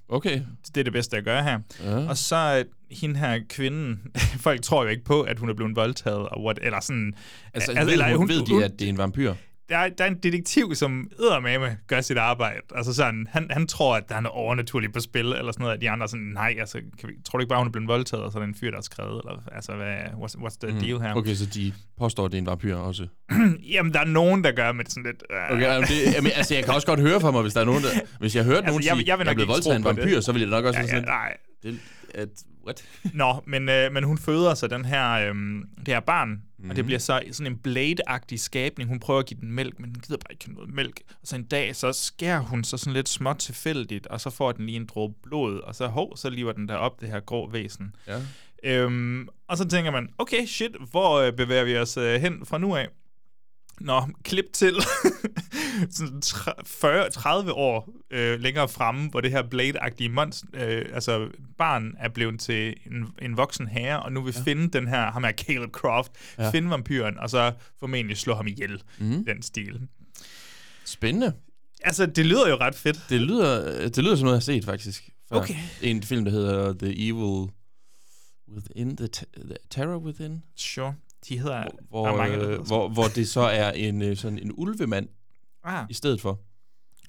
okay. det er det bedste at gøre her. Ja. Og så øh, hende her kvinden, [laughs] folk tror jo ikke på, at hun er blevet voldtaget, og what, eller sådan... Altså, altså, ved, eller hun, ved de, at det er en vampyr? Der, er, der er en detektiv, som eddermame gør sit arbejde. Altså sådan, han, han tror, at der er noget overnaturligt på spil, eller sådan noget. De andre er sådan, nej, altså, kan vi, tror du ikke bare, hun er blevet voldtaget, og så er der en fyr, der er skrevet, eller altså, hvad, what's, what's the mm. deal her? Okay, så de påstår, at det er en vampyr også. [clears throat] Jamen, der er nogen, der gør med sådan lidt... Uh, Okay, jamen, det, jamen, altså, jeg kan også godt høre fra mig, hvis der er nogen, der... Hvis jeg har hørt Altså, nogen jeg sige, jeg vil jeg nok er blevet voldtaget af en vampyr, det. så vil det nok også ja, være ja, sådan... nej. Det, at, what? [laughs] Nå, men, øh, men hun føder så den her, øhm, det her barn, mm. og det Mhm. bliver så sådan en blade-agtig skabning. Hun prøver at give den mælk, men den gider bare ikke have noget mælk. Og så en dag, så skærer hun så sådan lidt småt tilfældigt, og så får den lige en dråbe blod, og så hov, så lever den der op, det her grå væsen. Ja. Øhm, og så tænker man, okay, shit, hvor øh, bevæger vi os øh, hen fra nu af? Nå, klip til [laughs] sådan tre- 40, 30 år øh, længere fremme, hvor det her Blade-agtige monst, øh, altså barn er blevet til en, en voksen herre, og nu vil ja. finde den her, ham er Caleb Croft, Ja. finde vampyren, og så formentlig slå ham ihjel, Mhm. den stil. Spændende. Altså, det lyder jo ret fedt. Det lyder, det lyder som noget, jeg har set, faktisk. Før. Okay. En film, der hedder The Evil Within, The, Te- the Terror Within. Sure. De hedder... Hvor, er mange, øh, hvor, hvor det så er en, øh, sådan en ulvemand Ah. i stedet for.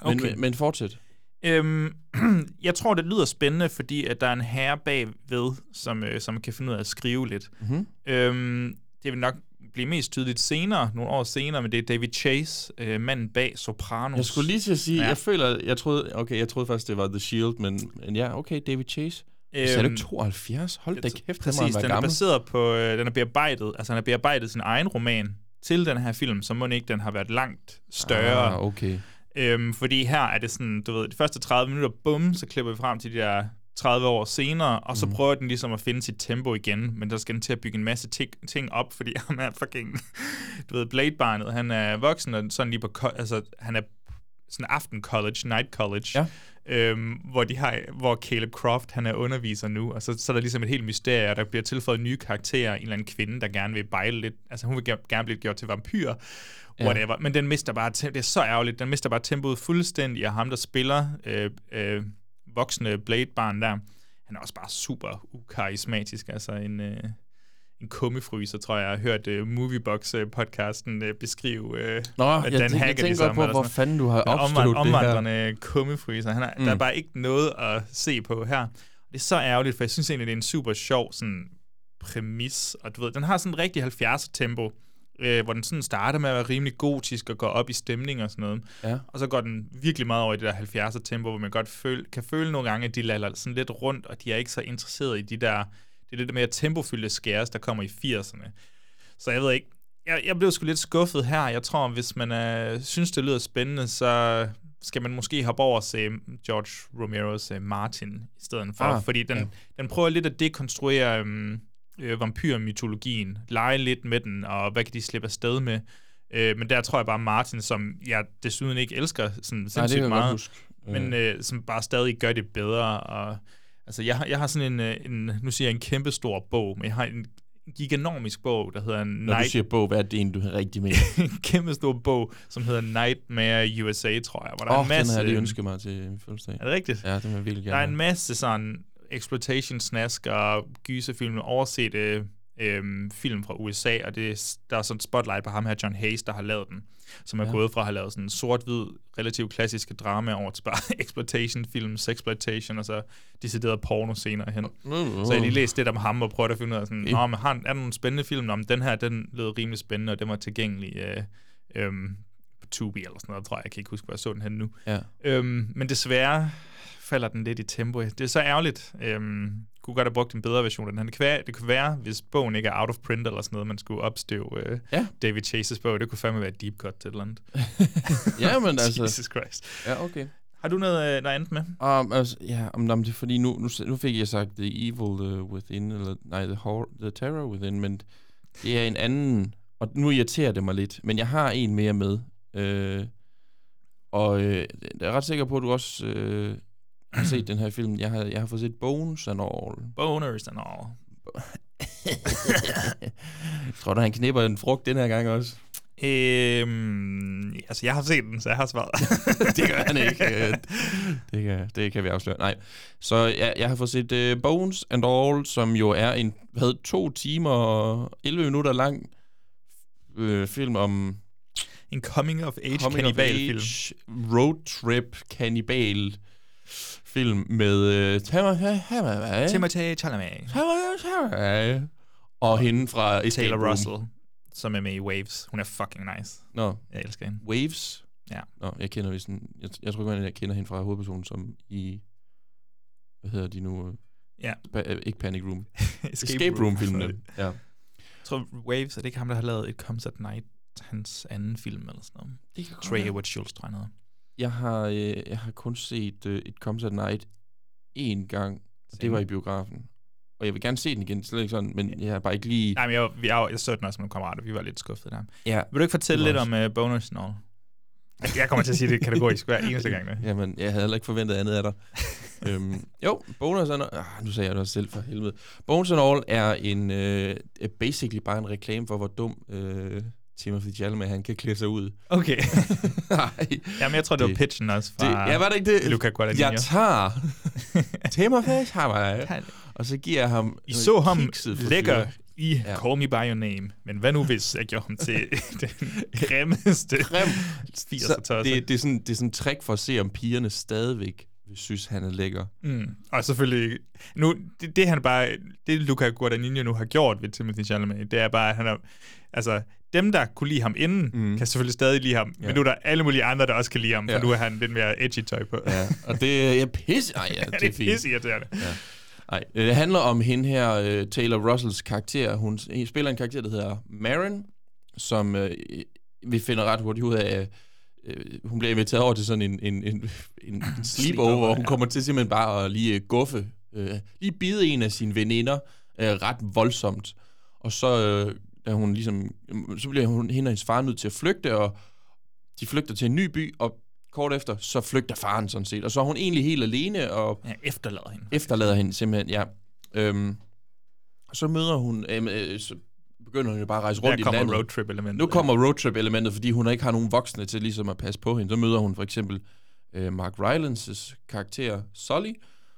Men, Okay. men, men fortsæt. Øhm, [clears throat] jeg tror, det lyder spændende, fordi at der er en herre bagved, som, øh, som kan finde ud af at skrive lidt. Mhm. Øhm, det vil nok blive mest tydeligt senere, nogle år senere, men det er David Chase, øh, manden bag Sopranos. Jeg skulle lige til at sige, Ja. jeg føler, jeg troede, okay, jeg troede faktisk, det var The Shield, men, men ja, okay, David Chase. Øhm, er du ikke 72? Hold da kæft, Præcis, den være er gammel. baseret på, øh, den er bearbejdet, altså han har bearbejdet sin egen roman til den her film, så må ikke den har været langt større. Ah, okay. Øhm, fordi her er det sådan, du ved, de første 30 minutter, bum, så klipper vi frem til de der 30 år senere, og så Mhm. prøver den ligesom at finde sit tempo igen, men der skal den til at bygge en masse ting, ting op, fordi [laughs] han er fucking, du ved, Blade-barnet, han er voksen, og sådan lige på, altså, han er sådan aften college, night college, Ja. Øhm, hvor, de har, hvor Caleb Croft, han er underviser nu, og så, så er der ligesom et helt mysterie, og der bliver tilføjet nye karakterer, en eller anden kvinde, der gerne vil bejle lidt, altså hun vil ger- gerne blive gjort til vampyr, Ja. whatever, men den mister bare, det er så ærgerligt, den mister bare tempoet fuldstændig, og ham, der spiller øh, øh, voksne Blade-barn der, han er også bare super ukarismatisk, altså en... Øh, en kummefryser, tror jeg, jeg har hørt uh, Moviebox-podcasten uh, beskrive uh, Nå, hvad jeg, Dan tænker, jeg tænker som, godt på, hvor fanden du har opstået det her. Omvandrende kummefryser. Han er, mm. Der er Mm. bare ikke noget at se på her. Det er så ærgerligt, for jeg synes egentlig, det er en super sjov sådan, præmis. Og du ved, den har sådan en rigtig 70'er tempo, øh, hvor den sådan starter med at være rimelig gotisk og går op i stemning og sådan noget. Ja. Og så går den virkelig meget over i det der 70'er tempo, hvor man godt føle, kan føle nogle gange, at de lader sådan lidt rundt, og de er ikke så interesserede i de der, det er det der mere tempofyldte skæres, der kommer i 80'erne. Så jeg ved ikke, jeg, jeg blev sgu lidt skuffet her. Jeg tror, hvis man øh, synes, det lyder spændende, så skal man måske hoppe over og se George Romeros øh, Martin i stedet for. Ah, fordi den, ja. den prøver lidt at dekonstruere øhm, øh, vampyrmytologien, lege lidt med den, og hvad kan de slippe afsted med. Øh, men der tror jeg bare Martin, som jeg desuden ikke elsker sådan sindssygt jeg godt meget, men øh, som bare stadig gør det bedre. Og, altså, jeg, har- jeg har sådan en, øh, en, nu siger jeg en kæmpe stor bog, men jeg har en giganomisk bog, der hedder Når Night, du siger bog, hvad er det egentlig, du har rigtig med? [laughs] en kæmpe stor bog, som hedder Nightmare USA, tror jeg, hvor der Åh, er oh, en den masse... har jeg lige ønsket mig til min fødselsdag. Er det rigtigt? Ja, den vil jeg virkelig Der er gerne en masse sådan exploitation snask og gyserfilm, oversete øhm, film fra USA, og det, er- der er sådan spotlight på ham her, John Hayes, der har lavet den, som er Ja. gået fra at have lavet sådan sort-hvid, relativt klassiske drama over til bare [laughs] exploitation-film, sexploitation, og så decideret porno senere hen. Så jeg lige læst lidt om ham og prøvet at finde ud af sådan. Nå, men har, er der nogle spændende film? Om den her, den lød rimelig spændende, og den var tilgængelig øh, øhm, på Tubi eller sådan noget, tror jeg. Jeg kan ikke huske, hvor jeg så den hen nu. Ja. Øhm, men desværre falder den lidt i tempo. Det er så ærgerligt. Øhm, kunne godt have brugt en bedre version af den. Det kan, være, det kunne være, hvis bogen ikke er out of print eller sådan noget, man skulle opstøve øh, Ja. David Chases bog. Det kunne fandme være et deep cut til et eller andet. [laughs] Ja, men [laughs] altså... Jesus Christ. Ja, okay. Har du noget, øh, er andet med? Um, altså, ja, um, um, det er fordi, nu, nu, nu fik jeg sagt The Evil uh, Within, eller nej, the, horror, the Terror Within, men det er en anden, og nu irriterer det mig lidt, men jeg har en mere med, øh, og øh, jeg er ret sikker på, at du også øh, har set den her film. Jeg har, jeg har fået set Bones and All. Boners and all. [laughs] Tror du, han knipper en frugt den her gang også? Øhm, altså, jeg har set den, så jeg har svaret. [laughs] det gør han ikke. Øh, det, kan, det kan vi afsløre. Nej. Så jeg, jeg har fået set uh, Bones and All, som jo er en hvad, to timer og 11 minutter lang øh, film om en coming of age coming of kannibalfilm. age road trip kannibal film med øh, Timothée Chalamet. Chalamet og hende fra Escape Taylor Room. Russell, som er med i Waves. Hun er fucking nice. Nå, Jeg elsker hende. Waves. Ja. Nå, jeg kender vist en, jeg, jeg tror ikke, jeg kender hende fra hovedpersonen som i, hvad hedder de nu? Ja. Pa, øh, ikke Panic Room. [laughs] Escape Escape Room. Room-filmene. Ja. Jeg tror, Waves, er det ikke ham, der har lavet et Comes at Night, hans anden film eller sådan noget? Det kan godt Trey. Edward Schultz, tror jeg noget. Jeg har, øh, jeg har kun set øh, et Comes at Night én gang, og det var i biografen. Og jeg vil gerne se den igen, slet ikke sådan, men jeg har bare ikke lige... Nej, men jeg, jeg, jeg så den også med nogle kammerater, vi var lidt skuffede der. Ja, Vil du ikke fortælle lidt var om uh, bonus and all? Altså, Jeg kommer til at sige det kategorisk hver eneste gang. Det. Jamen, jeg havde heller ikke forventet andet af dig. [laughs] øhm, jo, Bonus and All... Ah, nu sagde jeg det også selv for helvede. Bonus and All er en... Øh, basically bare en reklame for, hvor dum øh, Timothy Chalamet han kan klæde sig ud. Okay. [laughs] Nej. Jamen, jeg tror, det, var Det- pitchen også fra Det, ja, var det ikke det? Luca Guadagnino. Jeg tager [laughs] Timothy Chalamet, og så giver jeg ham... I så ham lækker i Ja. Call Me By Your Name. Men hvad nu, hvis jeg gjorde ham til [laughs] den grimmeste Grim. 80'er Så det, det, er sådan, det er sådan en trick for at se, om pigerne stadigvæk synes, han er lækker. Mm. Og selvfølgelig, nu, det, det han bare, det Luca Guadagnino nu har gjort ved Timothy Chalamet, det er bare, at han er, altså, dem, der kunne lide ham inden, mm. kan selvfølgelig stadig lide ham, ja. men nu er der alle mulige andre, der også kan lide ham, for Ja. nu er han lidt mere edgy tøj på. Ja, og det er pisse... Ej, ja, [laughs] det er, det er pisse irriterende. Ja. Ej, øh, det handler om hende her, uh, Taylor Russells karakter. Hun spiller en karakter, der hedder Marin, som uh, vi finder ret hurtigt ud af, uh, hun bliver inviteret over til sådan en, en, en, [laughs] en, [laughs] sleepover, hvor hun kommer til simpelthen bare at lige guffe, uh, lige bide en af sine veninder uh, ret voldsomt. Og så, uh, da hun ligesom, så bliver hun, hende og hendes far nødt til at flygte, og de flygter til en ny by, og kort efter, så flygter faren sådan set. Og så er hun egentlig helt alene, og Ja, efterlader hende. efterlader hende simpelthen, ja. Øhm, og så møder hun, øhm, øh, så begynder hun jo bare at rejse rundt Der i kommer landet. roadtrip-elementet. Nu kommer roadtrip-elementet, fordi hun ikke har nogen voksne til ligesom at passe på hende. Så møder hun for eksempel øh, Mark Rylance' karakter Sully,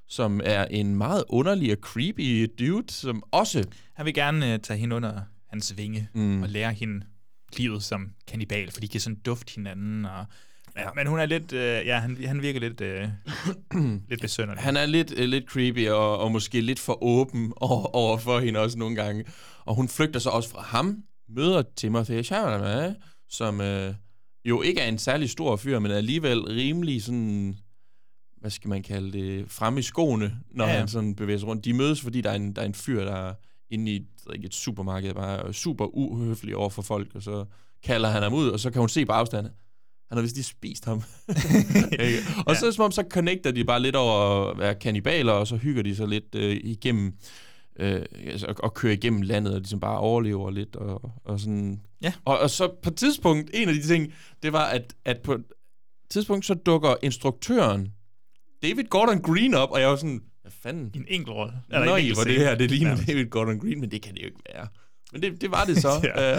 som er en meget underlig og creepy dude, som også... Han vil gerne uh, tage hende under hans vinge Mm. og lære hende livet som kannibal, for de kan sådan dufte hinanden. Og, ja. Men hun er lidt, uh, ja, han, han virker lidt, uh, [clears throat] lidt besønderlig. Han er lidt, øh, lidt creepy og, og måske lidt for åben [laughs] over, over for hende også nogle gange. Og hun flygter så også fra ham, møder Timothy Chalamet, som øh, jo ikke er en særlig stor fyr, men er alligevel rimelig sådan, hvad skal man kalde det, fremme i skoene, når Ja, han sådan bevæger sig rundt. De mødes, fordi der er en, der er en fyr, der er inde i ved ikke, et supermarked, bare er super uhøflig over for folk, og så kalder han ham ud, og så kan hun se på afstand, han har vist lige spist ham. [laughs] Og så det som om, så connecter de bare lidt over at være kannibaler, og så hygger de sig lidt øh, igennem, øh, altså, og, og kører igennem landet, og ligesom bare overlever lidt, og, og sådan. Ja. Og, og så på et tidspunkt, en af de ting, det var, at, at på et tidspunkt, så dukker instruktøren David Gordon Green op, og jeg var sådan, hvad fanden? En enkelt rolle. Nå, en hvor det her, det ligner Ja. David Gordon Green, men det kan det jo ikke være. Men det, det var det så, [laughs] Ja. øh,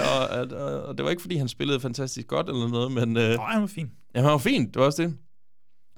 og, og, og, det var ikke, fordi han spillede fantastisk godt eller noget, men... Øh, Nå, han var fin. Ja, han var fint, det var også det.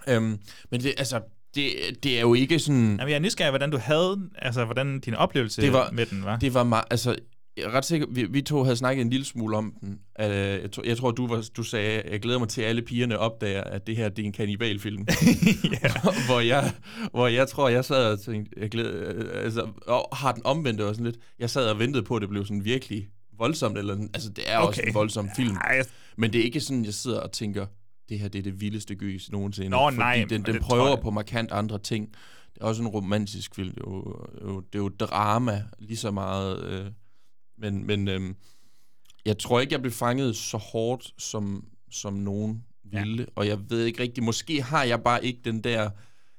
Øhm, men det, altså, det, det er jo ikke sådan... Jamen, jeg er nysgerrig, hvordan du havde, altså, hvordan din oplevelse Det var- med den var. Det var meget, altså, jeg er ret sikker, vi, vi to havde snakket en lille smule om den. Uh, jeg, tror, jeg tror, du, var, du sagde, jeg glæder mig til, at alle pigerne opdager, at det her det er en kanibalfilm. [laughs] [laughs] hvor, jeg, hvor jeg tror, jeg sad og tænkte, jeg glæder, øh, altså, og har den omvendt og sådan lidt. Jeg sad og ventede på, at det blev sådan virkelig voldsomt, eller, altså det er okay. også en voldsom film. Ej, Men det er ikke sådan, jeg sidder og tænker, det her det er det vildeste gys nogensinde. Nå, fordi nej, den, den prøver jeg- på markant andre ting. Det er også en romantisk film. Det er jo, jo, det er jo drama lige så meget. Øh, men men øh, jeg tror ikke, jeg blev fanget så hårdt, som, som nogen ville. Ja. Og jeg ved ikke rigtigt, måske har jeg bare ikke den der...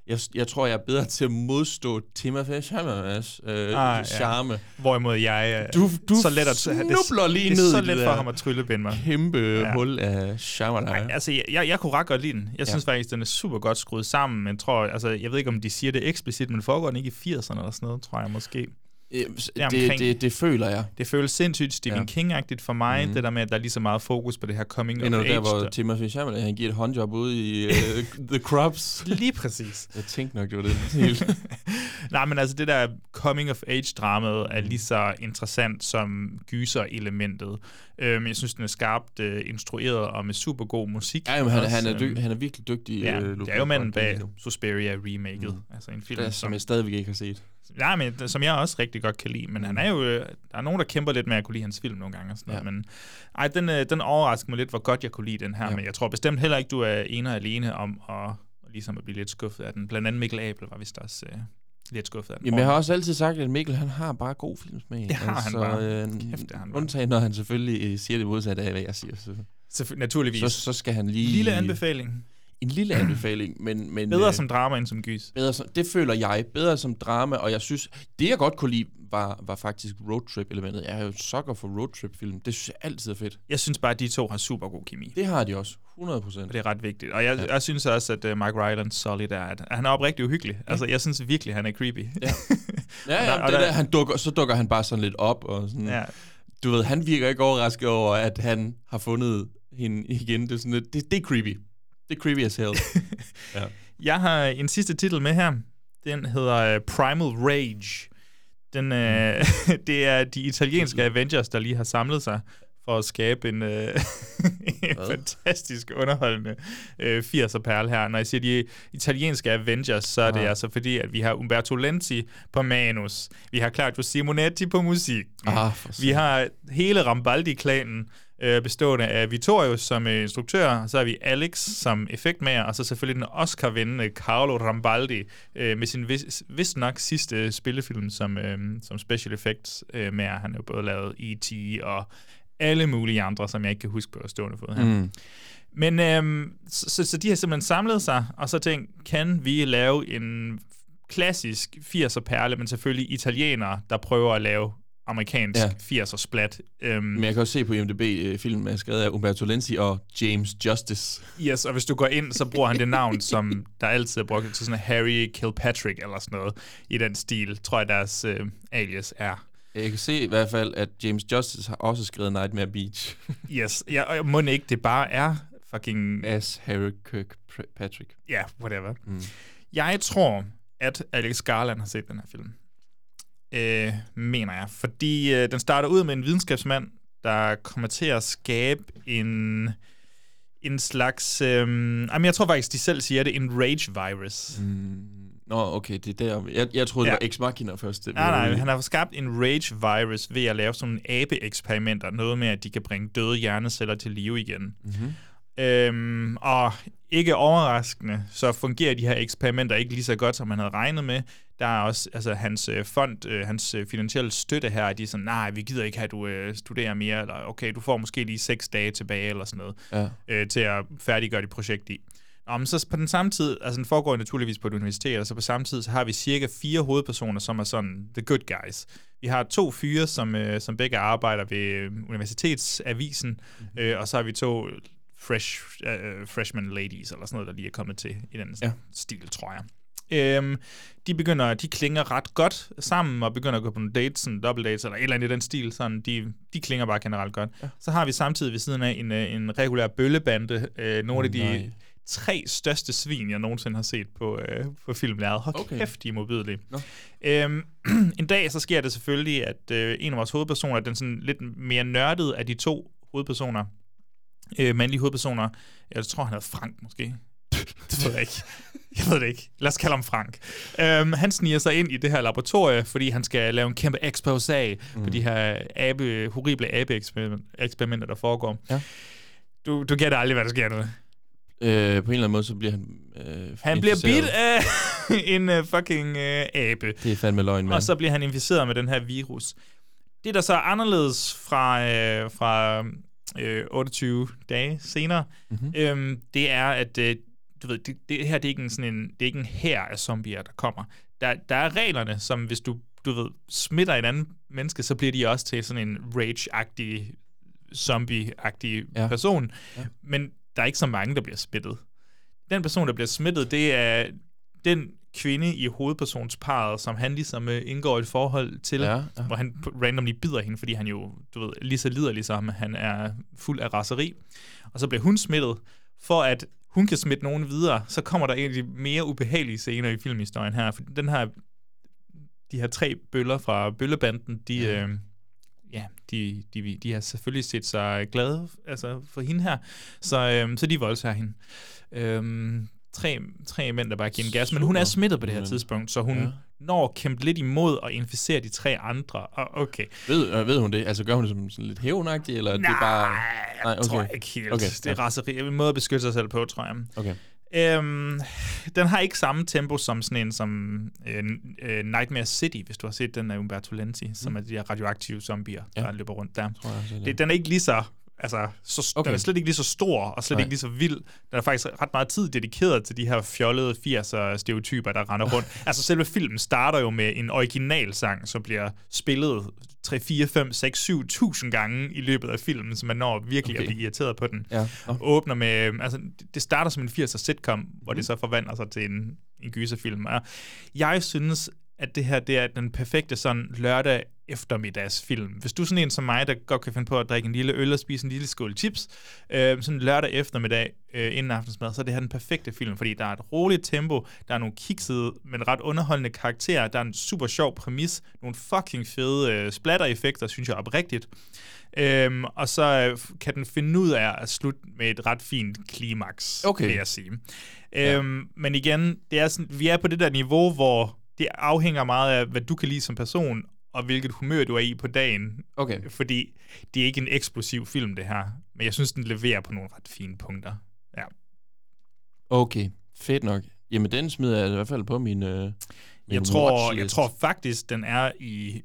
Jeg, jeg tror, jeg er bedre til at modstå Timothy Chalamet's øh, Ah, ah, ja. charme. Hvorimod jeg... øh, Du, du så let at, snubler lige det, ned Det er så let det for ham at tryllebinde mig. kæmpe Ja. ja. hul af Chalamet. Nej, altså, jeg, jeg, jeg kunne ret godt lide den. Jeg synes faktisk, den er super godt skruet sammen, men tror, altså, jeg ved ikke, om de siger det eksplicit, men foregår den ikke i 80'erne eller sådan noget, tror jeg måske. Øh, Det det, det, det føler jeg. Det føles sindssygt Stephen Ja. King-agtigt for mig, Mhm. det der med, at der er lige så meget fokus på det her coming of age. der, hvor Timothy Chalamet, han giver et håndjob ude i uh, [laughs] The Crubs? Lige præcis. Jeg tænkte nok, det var det. [laughs] Nej, men altså det der coming of age dramaet Mm. er lige så interessant som gyser-elementet. Øhm, jeg synes, den er skarpt øh, instrueret og med super god musik. Ja, jamen, han, også, han, er dyg, øhm, han er virkelig dygtig. Ja, øh, det er jo manden bag. Suspiria-remaket. Mm. Altså en film, Det er, som jeg stadigvæk ikke har set. Ja, men som jeg også rigtig godt kan lide. Men han er jo... øh, Der er nogen, der kæmper lidt med at kunne lide hans film nogle gange. Og sådan Ja. noget, men ej, den, øh, den overrasker mig lidt, hvor godt jeg kunne lide den her. Ja. Men jeg tror bestemt heller ikke, du er ene og alene om at, ligesom at blive lidt skuffet af den. Blandt andet Mikkel Abel var vist også øh, lidt skuffet af den. Jamen, jeg har også altid sagt, at Mikkel, han har bare god filmsmag. [laughs] Det har han bare. Øh, Kæft, det han bare. undtagen, når han selvfølgelig øh, siger det modsatte af, hvad jeg siger. Så, Selvfø- naturligvis. så, så skal han lige... Lille anbefaling. En lille [clears throat] anbefaling, men... men Bedre øh, som drama end som gys. Bedre som, det føler jeg. Bedre som drama, og jeg synes, det jeg godt kunne lide, var, var faktisk roadtrip-elementet. Jeg er jo sukker for roadtrip-film. Det synes jeg altid er fedt. Jeg synes bare, at de to har super god kemi. Det har de også. 100 Og procent. det er ret vigtigt. Og jeg, Ja. jeg synes også, at uh, Mike Rylance solid er, at han er oprigtig uhyggelig. Altså, jeg synes virkelig, han er creepy. Ja. [laughs] Ja, ja, Og der- det der, han dukker, så dukker han bare sådan lidt op, og sådan, ja. du ved, han virker ikke overrasket over, at han har fundet hende igen. Det er, sådan lidt, det, det er creepy. Det er creepy as hell. [laughs] ja. Jeg har en sidste titel med her. Den hedder uh, Primal Rage. Den, uh, [laughs] det er de italienske Avengers, der lige har samlet sig for at skabe en, øh, [laughs] en fantastisk underholdende øh, 80'er perle her. Når jeg siger de italienske Avengers, så er det Ah. altså fordi, at vi har Umberto Lenzi på manus, vi har Claudio Simonetti på musik, Ah, for vi har hele Rambaldi-klanen, øh, bestående af Vittorio som øh, instruktør, så har vi Alex som effektmager, og så selvfølgelig den Oscar-vindende Carlo Rambaldi øh, med sin vis, vist nok sidste spillefilm som, øh, som special effects øh, mager. Han har jo både lavet E.T. og alle mulige andre, som jeg ikke kan huske på stående fod her. Mm. Men øhm, så, så, så de har simpelthen samlet sig, og så tænkt, kan vi lave en klassisk 80'er perle, men selvfølgelig italienere, der prøver at lave amerikansk ja. 80'er splat. Øhm, Men jeg kan også se på IMDb, øh, filmen er skrevet af Umberto Lenzi og James Justice. Yes, og hvis du går ind, så bruger han det navn, som der altid er brugt til sådan Harry Kilpatrick eller sådan noget i den stil, tror jeg deres øh, alias er. Jeg kan se i hvert fald, at James Justice har også skrevet Nightmare Beach. [laughs] Yes, ja, og må ikke det bare er fucking... As Harry Kirkpatrick. Ja, yeah, whatever. Mm. Jeg tror, at Alex Garland har set den her film. Øh, mener jeg. Fordi øh, den starter ud med en videnskabsmand, der kommer til at skabe en en slags... Øh, jamen, jeg tror faktisk, de selv siger det, en rage virus. Mm. Nå, okay, det er der. Jeg, jeg troede, det Ja. var Ex Machina først. Det Nej, nej, han har skabt en rage virus ved at lave sådan nogle abe-eksperimenter. Noget med, at de kan bringe døde hjerneceller til live igen. Mhm. Øhm, og ikke overraskende, så fungerer de her eksperimenter ikke lige så godt, som man havde regnet med. Der er også altså, hans øh, fond, øh, hans øh, finansielle støtte her, de er sådan, nej, vi gider ikke have, at du øh, studerer mere, eller okay, du får måske lige seks dage tilbage, eller sådan noget, Ja. øh, til at færdiggøre dit projekt i. Nå, men så på den samme tid, altså den foregår naturligvis på et universitet, og så på samme tid, så har vi cirka fire hovedpersoner, som er sådan the good guys. Vi har to fyre, som, øh, som begge arbejder ved øh, Universitetsavisen, mm-hmm. øh, og så har vi to fresh, øh, freshman ladies, eller sådan noget, der lige er kommet til i den ja. stil, tror jeg. Øhm, de begynder, de klinger ret godt sammen, og begynder at gå på nogle dates, sådan double dates, eller et eller andet i den stil, sådan, de, de klinger bare generelt godt. Ja. Så har vi samtidig ved siden af en, øh, en regulær bøllebande, øh, nogle af de Nej. tre største svin, jeg nogensinde har set på, øh, på filmlæret. Hold Okay. kæft, de er modbydelige. Nå. Øhm, [clears throat] en dag så sker det selvfølgelig, at øh, en af vores hovedpersoner, den sådan lidt mere nørdede af de to hovedpersoner, øh, mandlige hovedpersoner, jeg tror, han hedder Frank måske. Det ved jeg ikke. Jeg ved det ikke. Lad os kalde ham Frank. Øhm, han sniger sig ind i det her laboratorie, fordi han skal lave en kæmpe expose mm. på de her abe, horrible abe-eksperimenter, der foregår. Ja. Du, du gætter aldrig, hvad der sker nu. Øh, på en eller anden måde, så bliver han øh, Han bliver bidt af [laughs] en uh, fucking uh, abe. Det er fandme løgn, mand. Og så bliver han inficeret med den her virus. Det, der så er anderledes fra, øh, fra øh, 28 dage senere, Mhm. øhm, det er, at øh, du ved, det, det her det er ikke en, sådan en, det er ikke en her af zombier, der kommer. Der, der er reglerne, som hvis du, du ved, smitter et andet menneske, så bliver de også til sådan en rage-agtig, zombie-agtig Ja. person. Ja. Men der er ikke så mange, der bliver smittet. Den person, der bliver smittet, det er den kvinde i hovedpersonsparet, som han ligesom øh, indgår et forhold til, Ja, ja, hvor han randomly bider hende, fordi han jo, du ved, lige så lider ligesom, han er fuld af raseri. Og så bliver hun smittet, for at hun kan smitte nogen videre, så kommer der de mere ubehagelige scener i filmhistorien her, for den her, de her tre bøller fra bøllebanden, de, Ja. øh, ja, de, de, de har selvfølgelig set sig glade altså for hende her, så, øh, så de voldtager hende. Øhm, tre, tre mænd, der bare giver en gas, men hun er smittet på det her tidspunkt, så hun Ja. Når at kæmpe lidt imod og inficere de tre andre. Og okay. Ved, øh, ved hun det? Altså, gør hun det som sådan lidt hævnagtigt, eller er det bare... Nej, okay. tror jeg ikke helt. Okay, det er ja. raseri. En måde at beskytte sig selv på, tror jeg. Okay. Øhm, den har ikke samme tempo som sådan en som øh, øh, Nightmare City, hvis du har set den af Umberto Lenzi, mm. som er de her radioaktive zombier, Ja. der løber rundt der. Tror jeg det, den er ikke lige så altså, så, Okay. okay. den er slet ikke lige så stor, og slet Nej. Ikke lige så vild. Den er faktisk ret meget tid dedikeret til de her fjollede 80'er stereotyper, der render rundt. [laughs] altså selve filmen starter jo med en originalsang, som bliver spillet 3, 4, 5, 6, 7 tusind gange i løbet af filmen, så man når virkelig okay. Okay. at blive irriteret på den. Ja. Nå. Åbner med, altså det- starter som en 80'er sitcom, hvor Mhm. det så forvandler sig til en, en gyserfilm. Jeg synes, at det her det er den perfekte sådan lørdag eftermiddagsfilm. Hvis du er sådan en som mig, der godt kan finde på at drikke en lille øl og spise en lille skål chips, øh, sådan lørdag eftermiddag øh, inden aftensmad, så er det her den perfekte film, fordi der er et roligt tempo, der er nogle kiksede, men ret underholdende karakterer, der er en super sjov præmis, nogle fucking fede øh, splatter-effekter, synes jeg oprigtigt. Øhm, og så øh, kan den finde ud af at slutte med et ret fint klimaks, Okay. vil jeg sige. Øhm, Men igen, det er sådan, vi er på det der niveau, hvor det afhænger meget af, hvad du kan lide som person, og hvilket humør du er i på dagen. Okay. Fordi det er ikke en eksplosiv film, det her. Men jeg synes, den leverer på nogle ret fine punkter. Ja. Okay, fedt nok. Jamen, den smider jeg i hvert fald på min, øh, min Jeg tror, jeg tror faktisk, den er i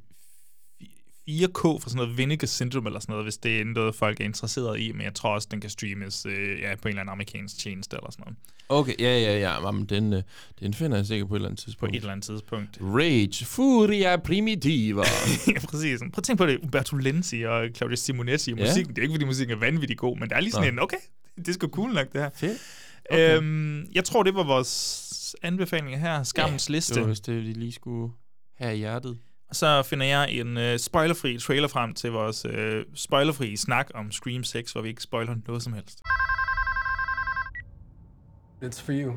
4K for sådan noget Vinegar Syndrome eller sådan noget, hvis det er noget, folk er interesseret i. Men jeg tror også, den kan streames øh, ja, på en eller anden amerikansk tjeneste eller sådan noget. Okay, ja, ja, ja. Jamen, den, øh, den finder jeg sikkert på et eller andet På tidspunkt. et eller andet tidspunkt. Rage, Furia Primitiva. [laughs] ja, præcis. Prøv at tænke på det. Umberto Lenzi og Claudia Simonetti og Ja. musikken. Det er ikke, fordi musikken er vanvittig god, men der er lige sådan Nå. en, okay, det er sgu cool nok, det her. Fedt. Okay. Øhm, jeg tror, det var vores anbefalinger her. Skammens ja, liste. Det var vist det, vi lige skulle have i hjertet. Og så finder jeg en øh, spoilerfri trailer frem til vores øh, spoilerfri snak om Scream 6, hvor vi ikke spoiler noget som helst. It's for you.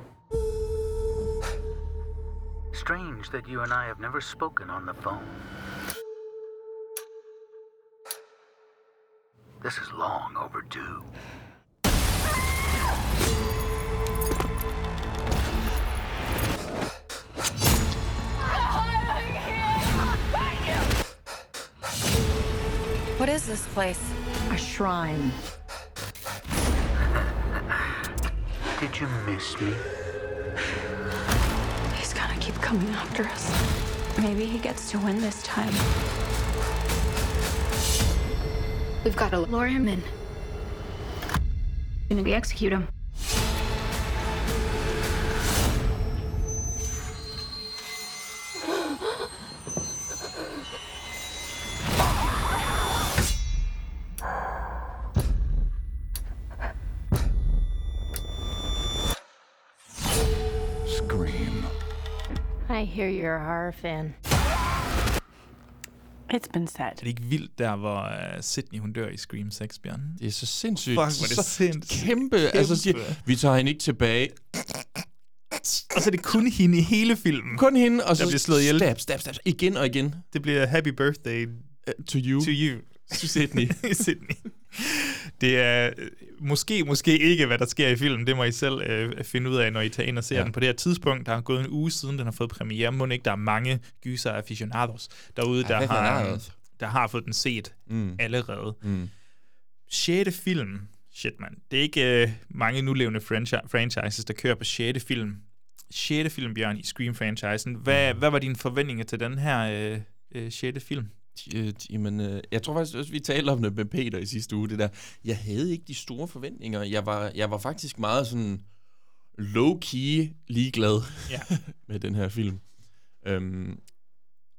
Strange that you and I have never spoken on the phone. This is long overdue. What is this place? A shrine. Did you miss me? He's gonna keep coming after us. Maybe he gets to win this time. We've got to lure him in. And we execute him. Scream. I hear you're a horror fan. It's been said. Er det ikke vildt der, hvor uh, Sydney hun dør i Scream 6, Bjørn? Det er så sindssygt. Fuck, hvor er det så sindssygt. Kæmpe. kæmpe. Altså, siger, vi tager hende ikke tilbage. Og så er det kun hende i hele filmen. Kun hende, og så der bliver slået ihjel. Stab, stab, stab. Igen og igen. Det bliver Happy Birthday uh, to you. To you. Sydney. [laughs] Sydney. Det er øh, måske, måske ikke, hvad der sker i filmen. Det må I selv øh, finde ud af, når I tager ind og ser ja. Den på det her tidspunkt. Der er gået en uge siden, den har fået premiere. Må ikke, der er mange gyser aficionados derude, der har, der har fået den set Mm. allerede. Mm. Sjette film. Shit, man. Det er ikke øh, mange nulevende franchi- franchises, der kører på sjette film. Sjette film, Bjørn, i Scream-franchisen. Hvad, hvad var dine forventninger til den her øh, øh, sjette film? Øh, Jamen, øh, jeg tror faktisk også, vi talte om det med Peter i sidste uge, det der. Jeg havde ikke de store forventninger. Jeg var, jeg var faktisk meget sådan low-key ligeglad Ja. [laughs] med den her film. Øhm,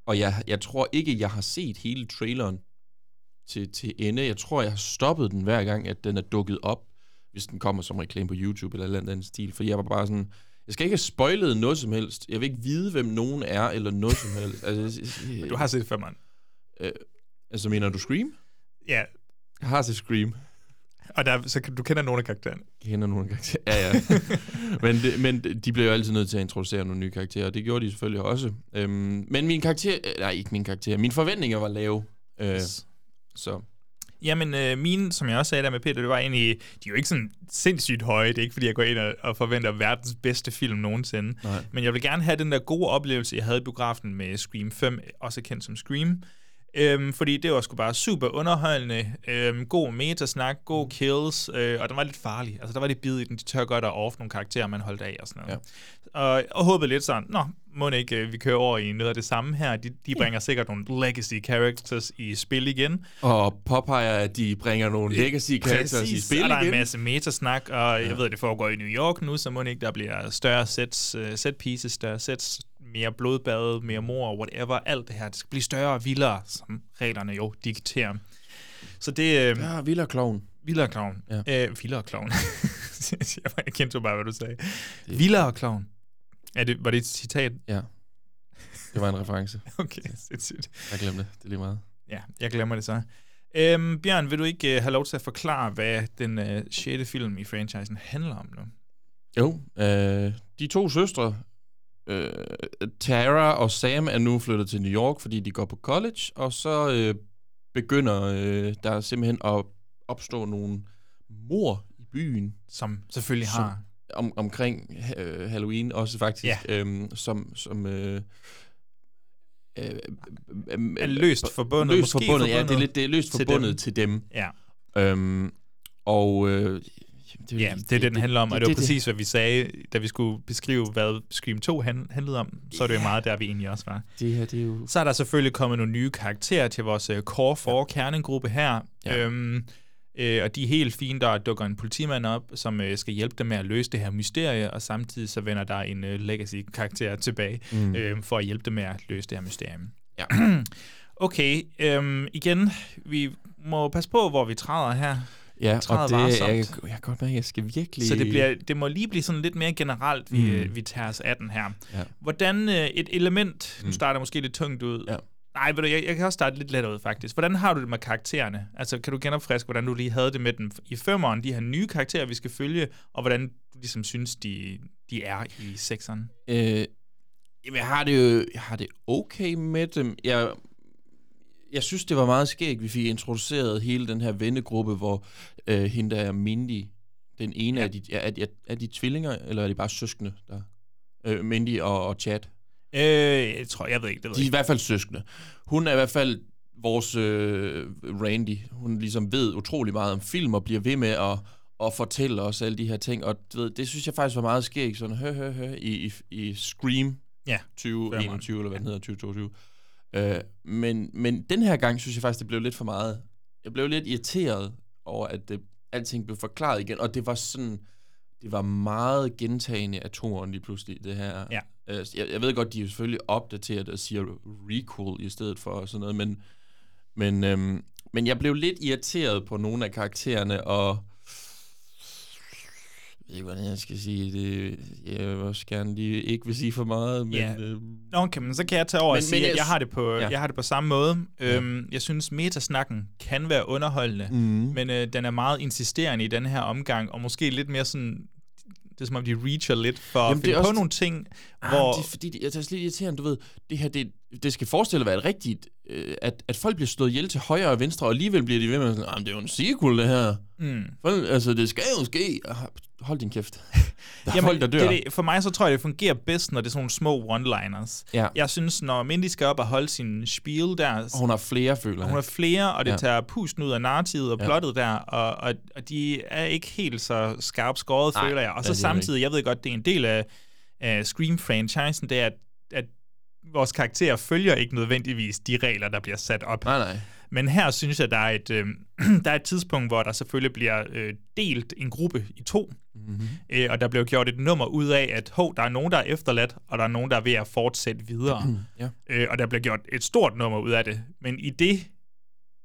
og jeg, jeg tror ikke, jeg har set hele traileren til, til ende. Jeg tror, jeg har stoppet den hver gang, at den er dukket op, hvis den kommer som reklame på YouTube eller eller andet stil. For jeg var bare sådan, jeg skal ikke have spoilet noget som helst. Jeg vil ikke vide, hvem nogen er, eller noget som helst. Altså, jeg- [laughs] Du har set femmeren. Øh, altså, mener du Scream? Ja. Jeg har set Scream. Og der, så du kender nogle af karaktererne. Jeg kender nogle karakterer. Ja, ja. [laughs] men, det, men de bliver jo altid nødt til at introducere nogle nye karakterer, og det gjorde de selvfølgelig også. Øhm, men min karakter... øh, Nej, ikke min karakter. Mine forventninger var lave. Øh, Yes. så... Jamen, øh, mine, som jeg også sagde der med Peter, det var egentlig, de er jo ikke sådan sindssygt høje. Det er ikke, fordi jeg går ind og, og forventer verdens bedste film nogensinde. Nej. Men jeg vil gerne have den der gode oplevelse, jeg havde i biografen med Scream 5, også kendt som Scream. Øhm, fordi det var sgu bare super underholdende, øhm, god metasnak, god kills, øh, og den var lidt farlig. Altså, der var lidt bid i den, de tør godt at off nogle karakterer, man holdt af og sådan noget. Ja. Og, og håbede lidt sådan, nå, må ikke øh, vi kører over i noget af det samme her. De, de bringer sikkert nogle legacy characters i spil igen. Og påpeger, at de bringer nogle legacy characters i Præcis, spil og der er en igen. masse metasnak, og ja. jeg ved, det foregår i New York nu, så må ikke der bliver større sets, uh, set pieces, større sets, mere blodbad, mere mor, whatever, alt det her. Det skal blive større og vildere, som reglerne jo dikterer. Så det... Øh, Ja, vildere klovn. Vildere klovn. Ja. Øh, vildere klovn. [laughs] jeg kendte jo bare, hvad du sagde. Vildere klovn. Er det, var det et citat? Ja. Det var en reference. [laughs] Okay, sindssygt. Jeg glemte det. Det er lige meget. Ja, jeg glemmer det så. Øhm, Bjørn, vil du ikke uh, have lov til at forklare, hvad den uh, sjette film i franchisen handler om nu? Jo, øh, de to søstre, øh, Tara og Sam, er nu flyttet til New York, fordi de går på college, og så øh, begynder øh, der simpelthen at opstå nogle mor i byen. Som selvfølgelig som, har... Om, omkring øh, Halloween også faktisk, Ja. øhm, som... som øh, øh, øh, Er løst forbundet, Løst måske forbundet, ja, det er, forbundet lidt, det er løst til forbundet dem. til dem. Ja. Øhm, og... Øh, det, Ja, det det, den handler om, og det, var det- præcis, hvad vi sagde, da vi skulle beskrive, hvad Scream 2 han- handlede om. Så er det jo meget der, vi egentlig også var. Det her, det er jo... Så er der selvfølgelig kommet nogle nye karakterer til vores uh, Core 4 kernegruppe her. Ja. Øhm, øh, og de er helt fine, der dukker en politimand op, som øh, skal hjælpe dem med at løse det her mysterie, og samtidig så vender der en øh, legacy-karakter tilbage, mm. øh, for at hjælpe dem med at løse det her mysterium. Ja. [clears throat] okay, øhm, igen, vi må passe på, hvor vi træder her. Ja, og det, varsomt. jeg, jeg kan godt mærke, at jeg skal virkelig... Så det, bliver, det må lige blive sådan lidt mere generelt, vi, Mm. mm. vi tager os af den her. Ja. Hvordan øh, et element, nu Mm. starter måske lidt tungt ud. Ja. Nej, ved du, jeg, jeg kan også starte lidt let ud faktisk. Hvordan har du det med karaktererne? Altså, kan du genopfriske, hvordan du lige havde det med den i femeren, de her nye karakterer, vi skal følge, og hvordan du ligesom synes, de, de er i sekseren? Øh, jamen, jeg har det jo jeg har det okay med dem. Jeg, jeg synes, det var meget skægt, vi fik introduceret hele den her vennegruppe, hvor øh, hende der er Mindy, den ene ja. af de, er, er, er de tvillinger, eller er de bare søskende? Der? Øh, Mindy og, og Chad. Øh, jeg tror, jeg ved ikke, det ved De er i jeg hvert fald søskende. Hun er i hvert fald vores øh, Randy. Hun ligesom ved utrolig meget om film og bliver ved med at, at fortælle os alle de her ting. Og ved, det synes jeg faktisk var meget skægt, sådan hø, hø, hø, i, i, i Scream Ja, 2021, eller hvad den hedder, 2022. Øh, men, men den her gang synes jeg faktisk, det blev lidt for meget. Jeg blev lidt irriteret over, at det, alting blev forklaret igen, og det var sådan, det var meget gentagende af toren lige pludselig, det her. Ja. Øh, jeg, jeg ved godt, de er selvfølgelig opdateret og siger recall i stedet for og sådan noget, men, men, øhm, men jeg blev lidt irriteret på nogle af karaktererne, og jeg ved ikke, hvordan jeg skal sige det. Jeg vil også gerne lige ikke vil sige for meget, men... Ja. Øh, Nå, okay, men så kan jeg tage over Men- og sige, men jeg at jeg har det på, Ja. jeg har det på samme måde. Øhm, jeg synes, metasnakken kan være underholdende, Mhm. men øh, den er meget insisterende i den her omgang, og måske lidt mere sådan, det er som om, de reacher lidt for Jamen, at det finde er på nogle ting, Ah, hvor... det er fordi, det, jeg tager lidt irriterende, du ved, det her, det, det skal forestille at være et rigtigt, øh, at, at folk bliver slået ihjel til højre og venstre, og alligevel bliver de ved med sådan, det er jo en sequel, det her. Mm. Folk, altså, det skal jo ske. Ah, Hold din kæft. [laughs] Der er Jamen, folk, der dør. Det, det, for mig så tror jeg, det fungerer bedst, når det er sådan nogle små one-liners. Ja. Jeg synes, når Mindy skal op og holde sin spiel der, Og hun har flere, føler hun har flere, og det Ja. tager pusten ud af narrativet og Ja. plottet der, og, og, og de er ikke helt så skarpt skåret, føler jeg. Og så samtidig, jeg ved godt, det er en del af, af Scream-franchisen, det er, at vores karakterer følger ikke nødvendigvis de regler, der bliver sat op. Nej, nej. Men her synes jeg, der er et, øh, [clears throat] der er et tidspunkt, hvor der selvfølgelig bliver øh, delt en gruppe i to, Mm-hmm. øh, og der bliver gjort et nummer ud af, at hov, der er nogen, der er efterladt, og der er nogen, der er ved at fortsætte videre. [clears throat] Ja. øh, og der bliver gjort et stort nummer ud af det. Men i det,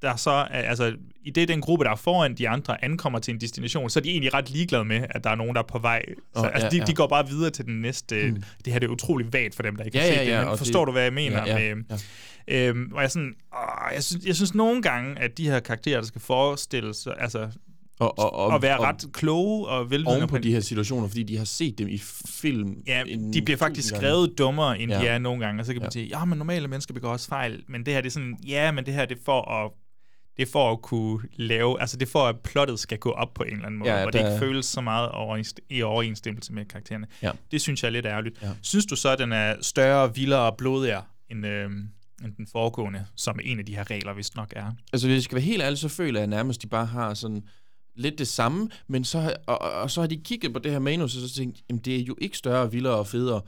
der så altså, i det den gruppe, der er foran de andre, ankommer til en destination, så er de egentlig ret ligeglade med, at der er nogen, der er på vej. Så, oh, altså, ja, de, ja. de går bare videre til den næste. Mm. Det her det er utrolig vagt for dem, der ikke Ja, set ja, ja, det, men og forstår det- du, hvad jeg mener? Ja, ja, med, ja. Øhm, hvor jeg sådan, åh, jeg, synes, jeg synes nogle gange, at de her karakterer, der skal forestille sig, altså, Og, og, og, at være og, ret kloge og velvidende oven på de her situationer, fordi de har set dem i film. Ja, de bliver faktisk gange. skrevet dummere, end Ja. de er nogle gange. Og så kan man ja. sige, ja, men normale mennesker begår også fejl. Men det her, det er sådan, ja, men det her, det er for at det er for at kunne lave, altså det er for, at plottet skal gå op på en eller anden måde, Ja, og det der- ikke føles så meget overens- i overensstemmelse med karaktererne. Ja. Det synes jeg er lidt ærgerligt. Ja. Synes du så, at den er større, vildere og blodigere end, øh, end den foregående, som en af de her regler vist nok er? Altså, hvis jeg skal være helt ærlig, så føler jeg nærmest, de bare har sådan lidt det samme, men så, og, og, og så har de kigget på det her manus, og så tænkt, jamen det er jo ikke større, vildere og federe.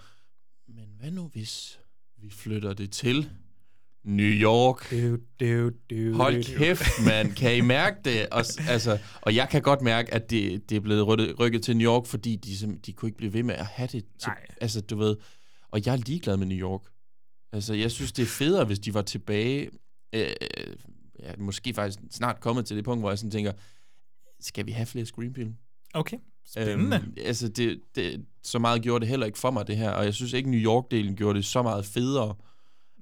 Men hvad nu hvis vi flytter det til New York? Du, du, du, Hold kæft, mand. Kan I mærke det? Og, altså, og jeg kan godt mærke, at det, det er blevet rykket, rykket til New York, fordi de, de kunne ikke blive ved med at have det. Til, Nej. altså, du ved. Og jeg er ligeglad med New York. Altså, jeg synes, det er federe, hvis de var tilbage. Øh, ja, måske faktisk snart kommet til det punkt, hvor jeg sådan tænker, skal vi have flere screenfilm? Okay, spændende. Øhm, altså, det, det, så meget gjorde det heller ikke for mig, det her. Og jeg synes ikke, New York-delen gjorde det så meget federe.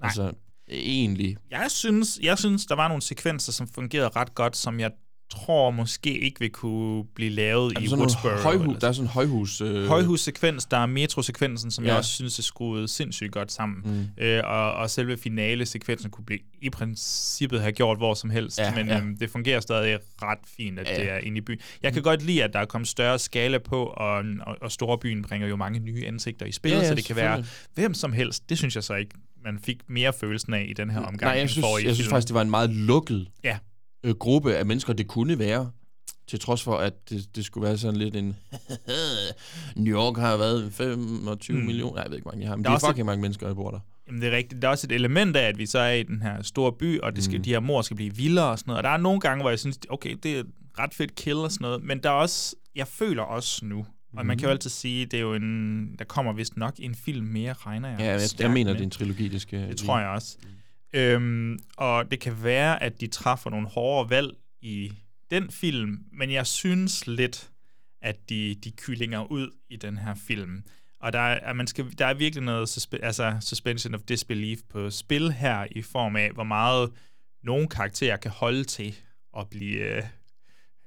Altså, egentlig. Jeg synes, jeg synes, der var nogle sekvenser, som fungerede ret godt, som jeg tror måske ikke vil kunne blive lavet Er i sådan Woodsboro. eller der er sådan en højhus... Øh, højhussekvens, der er metrosekvensen, som ja. Jeg også synes er skruet sindssygt godt sammen. Mm. Øh, og, og selve finale-sekvensen kunne blive i princippet have gjort hvor som helst, Ja, men ja. øhm, det fungerer stadig ret fint, at Ja, det er inde i byen. Jeg kan godt lide, at der er kommet større skala på, og, og, og Storebyen bringer jo mange nye ansigter i spillet, Ja, ja, så det kan være hvem som helst. Det synes jeg så ikke, man fik mere følelsen af i den her omgang. Nej, jeg synes, jeg synes faktisk, det var en meget lukket Ja. øh, gruppe af mennesker, det kunne være. Til trods for, at det, det skulle være sådan lidt en... [laughs] New York har været 25 Mm. millioner. Nej, jeg ved ikke, hvor mange jeg har, men Der det er fucking mange mennesker, der bor der. Jamen, det er rigtigt. Der er også et element af, at vi så er i den her store by, og det skal, mm. De her mor skal blive vildere og sådan noget. Og der er nogle gange, hvor jeg synes, okay, det er et ret fedt kill og sådan noget, men der er også, jeg føler også nu, og man kan jo Mhm. altid sige, det er jo en, der kommer vist nok en film mere, regner jeg. Ja, jeg, jeg mener, med. det er en trilogi, det skal... Det tror jeg også. Øhm, og det kan være, at de træffer nogle hårdere valg i den film, men jeg synes lidt, at de, de kyllinger ud i den her film. Og der er, man skal, der er virkelig noget suspe, altså suspension of disbelief på spil her, i form af, hvor meget nogle karakterer kan holde til at blive, øh,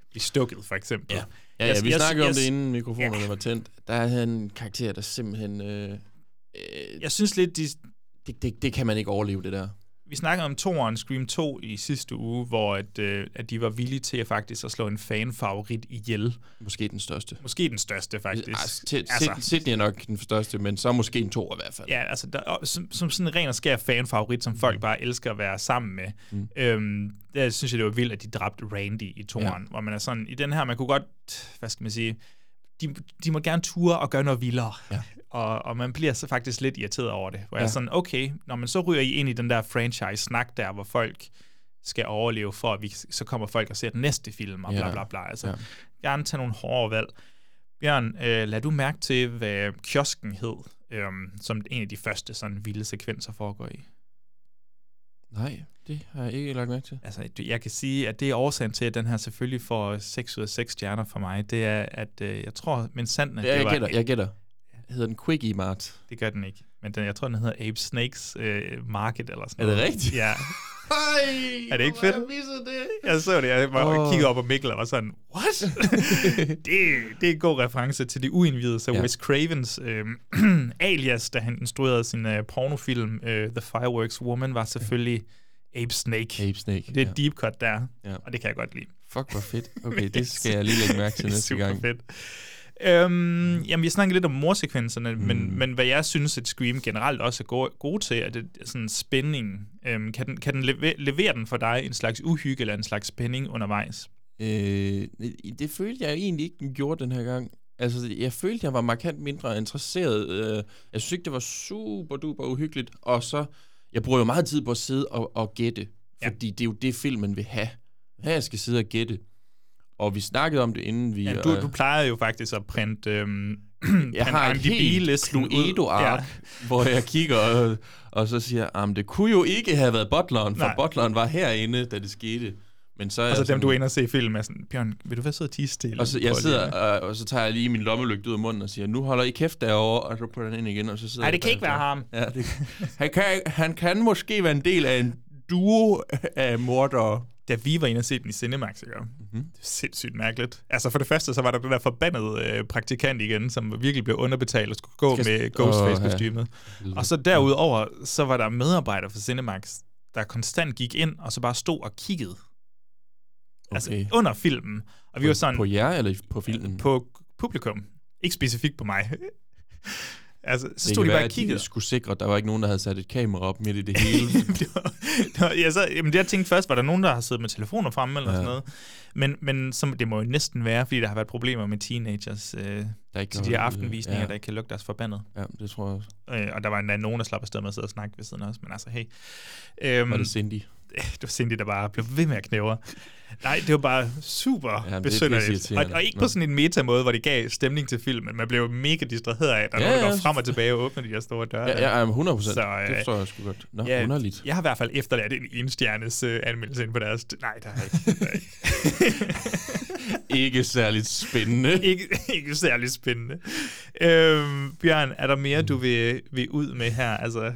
blive stukket, for eksempel. Ja. Ja, ja, vi jeg- snakkede om jeg- det, inden mikrofonerne var tændt. Der er en karakter, der simpelthen... Øh, øh, Jeg synes lidt, de, det, det, det kan man ikke overleve, det der. Vi snakkede om toeren Scream 2 i sidste uge, hvor at, øh, at de var villige til at faktisk at slå en fanfavorit ihjel. Måske den største. Måske den største, faktisk. Altså, altså, Sydney er nok den største, men så måske en to i hvert fald. Ja, altså der, som, som sådan en ren og skær fanfavorit, som folk bare elsker at være sammen med. Mm. Øhm, der synes jeg, det var vildt, at de dræbte Randy i toeren, ja. hvor man er sådan, i den her, man kunne godt, hvad skal man sige, de, de må gerne ture og gøre noget vildere. Ja. Og, og man bliver så faktisk lidt irriteret over det. Hvor ja. jeg er sådan, okay, når man så ryger I ind i den der franchise-snak der, hvor folk skal overleve, for at vi, så kommer folk og ser den næste film, og bla bla bla. Altså, Ja. gerne tage nogle hårde valg. Bjørn, øh, lad du mærke til, hvad kiosken hed, øhm, som en af de første sådan vilde sekvenser foregår i? Nej, det har jeg ikke lagt mærke til. Altså, jeg kan sige, at det er årsagen til, at den her selvfølgelig får 6 ud af 6 stjerner for mig. Det er, at øh, jeg tror, men sandt, at det jeg var... gætter, jeg gætter. Hedder den Quickie Mart? Det gør den ikke. Men den, jeg tror, den hedder Abe Snakes øh, Market eller sådan Er det noget. rigtigt? Ja. [laughs] Ej, Er det ikke fedt? jeg det? Jeg så det, jeg var oh. kiggede op på Mikkel og var sådan, what? [laughs] det, det er en god reference til de uindvidede, så Ja. Wes Cravens øh, [clears throat] alias, da han instruerede sin øh, pornofilm øh, The Fireworks Woman, var selvfølgelig Abe Snake. Ape Snake, Det er ja. deep cut der, Ja. og det kan jeg godt lide. Fuck, hvor fedt. Okay, [laughs] det skal jeg lige lægge mærke til Det næste super gang. fedt. Øhm, jamen, vi snakker lidt om morsekvenserne, mm. Men, men hvad jeg synes, at Scream generelt også er gode, gode til, er det sådan spænding. Øhm, kan den, kan den levere, levere den for dig en slags uhygge eller en slags spænding undervejs? Øh, det følte jeg egentlig ikke, den gjorde den her gang. Altså, jeg følte, jeg var markant mindre interesseret. Øh, Jeg synes ikke, det var super duper uhyggeligt. Og så, jeg bruger jo meget tid på at sidde og, og gætte. Fordi det er jo det, filmen vil have. Her jeg skal sidde og gætte. Og vi snakkede om det, inden vi... Ja, du, øh, du plejer jo faktisk at printe øhm, [clears throat] jeg har et helt. Cluedo-ark, ja. [laughs] hvor jeg kigger og, og så siger, at det kunne jo ikke have været butleren, for Nej. butleren var herinde, da det skete. Men så er Og så jeg dem, du er inde og se film, er sådan, Bjørn, vil du være sød og tige stille? Og så, jeg sidder, øh, og så tager jeg lige min lommelygte ud af munden og siger, nu holder I kæft derovre, og så putter den ind igen, og så sidder Nej, det kan ikke være ham. Ja, det, [laughs] han, kan, han kan måske være en del af en duo af mordere. Da vi var inde og se den i Cinemax, ikke? Mhm. Mm-hmm. det er sindssygt mærkeligt. Altså for det første, så var der den der forbandede øh, praktikant igen, som virkelig blev underbetalt og skulle gå Skal- med Ghostface-kostymet. Åh, ja. Og så derudover, så var der medarbejdere fra Cinemax, der konstant gik ind og så bare stod og kiggede. Okay. Altså under filmen. Og vi På- var sådan... på jer eller på filmen? På publikum. Ikke specifikt på mig. [laughs] altså, så Det stod de bare og kiggede. de skulle sikre, at der var ikke nogen, der havde sat et kamera op midt i det hele. [laughs] Ja, så, jamen, det jeg tænkte først, var der nogen, der har siddet med telefoner fremme eller Ja. sådan noget. Men, men som, det må jo næsten være, fordi der har været problemer med teenagers øh, Der ikke til de her aftenvisninger, ja. ja. der ikke kan lukke deres forbandet. Ja, det tror jeg også. Øh, og der var endda nogen, der slap afsted med at sidde og snakke ved siden også. Men altså, hey. Øhm, Var det Cindy? [laughs] Det var Cindy, der bare blev ved med at knævre. Nej, det var bare super er besynderligt. Og, og ikke på sådan en meta-måde, hvor det gav stemning til filmen. Man blev mega distraheret af, at der er Ja, nogen, der ja. går frem og tilbage og åbner de her store døre. Ja, ja, jamen, 100%. Så, det øh, forstår jeg sgu godt. Nå, ja, underligt. Jeg har i hvert fald efterladt en enstjernes øh, anmeldelse ind på deres... Nej, der jeg ikke. Der er ikke. [laughs] ikke særligt spændende. [laughs] ikke, ikke særlig spændende. Øhm, Bjørn, er der mere, du vil, vil ud med her? Altså,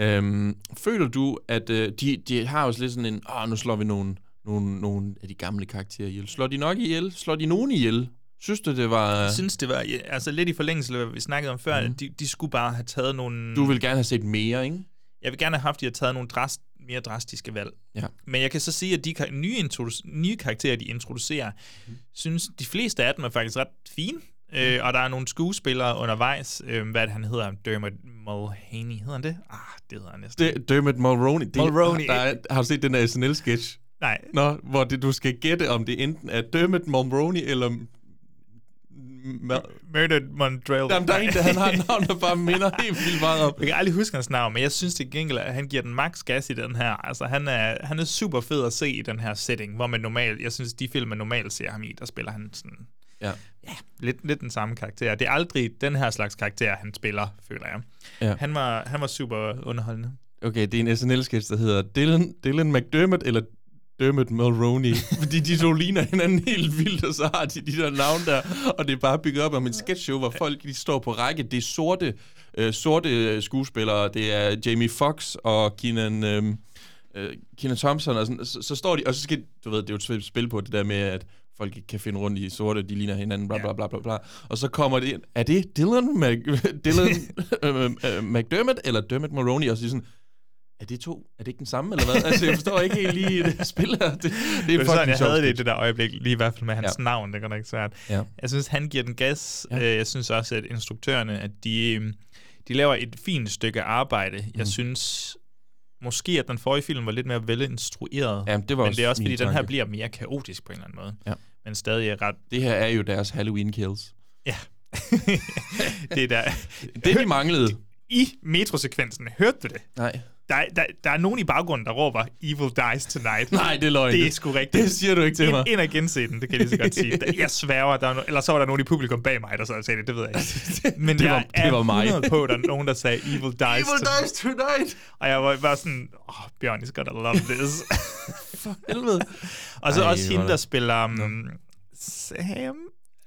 Øhm, føler du, at øh, de, de har også lidt sådan en, åh, nu slår vi nogle, nogle, nogle af de gamle karakterer ihjel. Slår de nok ihjel? Slår de nogen ihjel? Synes du, det var... Jeg synes, det var ja, altså lidt i forlængelse af, hvad vi snakkede om før. Mhm. Mm. De, de skulle bare have taget nogle... Du vil gerne have set mere, ikke? Jeg vil gerne have haft, at de har taget nogle drast, mere drastiske valg. Ja. Men jeg kan så sige, at de nye, nye karakterer, de introducerer, mm. synes de fleste af dem er faktisk ret fine. Mm. Øh, og der er nogle skuespillere undervejs. Øh, hvad det, han hedder? Dermot Mulhaney. Hedder han det? Ah, det hedder han næsten. Det, Dermot Mulroney. Det, Mulroney. Der er, har du set den der SNL-sketch? Nej. Nå, hvor det, du skal gætte, om det enten er Dermot Mulroney eller... Ma- Murdered Mondrell. Jamen, der er en, der han har et navn, der bare minder helt vildt meget om. Jeg kan aldrig huske hans navn, men jeg synes til gengæld, at han giver den max gas i den her. Altså, han er, han er super fed at se i den her setting, hvor man normalt, jeg synes, de film, man normalt ser ham i, der spiller han sådan, Ja. ja, lidt, lidt den samme karakter. Det er aldrig den her slags karakter, han spiller, føler jeg. Ja. Han, var, han var super underholdende. Okay, det er en SNL-sketch, der hedder Dylan, Dylan McDermott eller Dermot Mulroney. [laughs] Fordi de to ligner hinanden helt vildt, og så har de de der navn der. Og det er bare bygget op om en sketchshow, hvor folk de står på række. Det er sorte, øh, sorte øh, skuespillere. Det er Jamie Foxx og Keenan, øh, øh, Keenan Thompson. Og sådan, så, så står de, og så skal, du ved, det er jo et spil på det der med, at folk ikke kan finde rundt i sorte, de ligner hinanden, bla bla bla bla bla. Og så kommer det ind, er det Dylan, Mac, [laughs] Dylan [laughs] øh, øh, McDermott eller Dermot Mulroney? Og så er sådan, er det to? Er det ikke den samme, eller hvad? Altså, jeg forstår ikke helt lige [laughs] det spil her. Det, det er Det er sådan, jeg havde det i det der øjeblik, lige i hvert fald med hans Ja. navn, det går nok svært. Ja. Jeg synes, han giver den gas. Ja. Ja. Jeg synes også, at instruktørerne, at de, øhm, de laver et fint stykke arbejde. Jeg Mm. synes måske, at den forrige film var lidt mere velinstrueret. Jamen, det var men det er også, fordi den her tanke. bliver mere kaotisk på en eller anden måde. Ja. Men stadig er ret... Det her er jo deres Halloween kills. Ja. [laughs] det er der... Det, de manglede. [laughs] I metrosekvensen, hørte du det? Nej. Der, der, der er nogen i baggrunden, der råber, Evil dies tonight. Nej, det er løgn. Det er sgu rigtigt. Det siger du ikke til ind, mig. Ind og gense den, det kan jeg lige så godt sige. [laughs] Jeg sværger, der er no- eller så var der nogen i publikum bag mig, der så sagde det, det ved jeg ikke. [laughs] Men Det jeg var- er det var mig. 100 på, der er nogen, der sagde Evil dies Evil tonight. dies tonight. Og jeg var bare sådan, åh, oh, Bjørn is gonna love this. [laughs] For helvede. og så Ej, også hende, er der spiller um, Sam.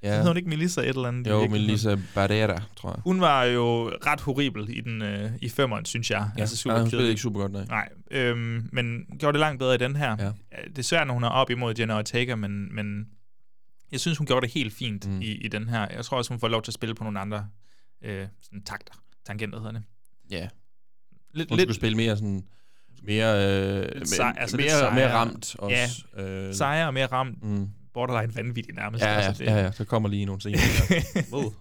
Ja. Hedder hun ikke Melissa et eller andet? Jo? Melissa Barrera, tror jeg. Hun var jo ret horribel i den øh, i femmeren, synes jeg. Ja. Altså super Nej, hun spillede ikke super godt, nej. Nej, øhm, men gjorde det langt bedre i den her. Ja. Det er svært, når hun er op imod Jenna Ortega, men, men jeg synes, hun gjorde det helt fint Mm. i, i den her. Jeg tror også, hun får lov til at spille på nogle andre øh, sådan takter. Tangenter hedder det. Ja. Lidt, Hun lidt skulle spille mere sådan... Mere, øh, sej- altså mere, mere ramt også. Ja, øh, sejere og mere ramt. Mm. Borderline vanvittig nærmest. Ja, ja, altså, det- ja, ja, så kommer lige nogle scener. [laughs] der. Wow.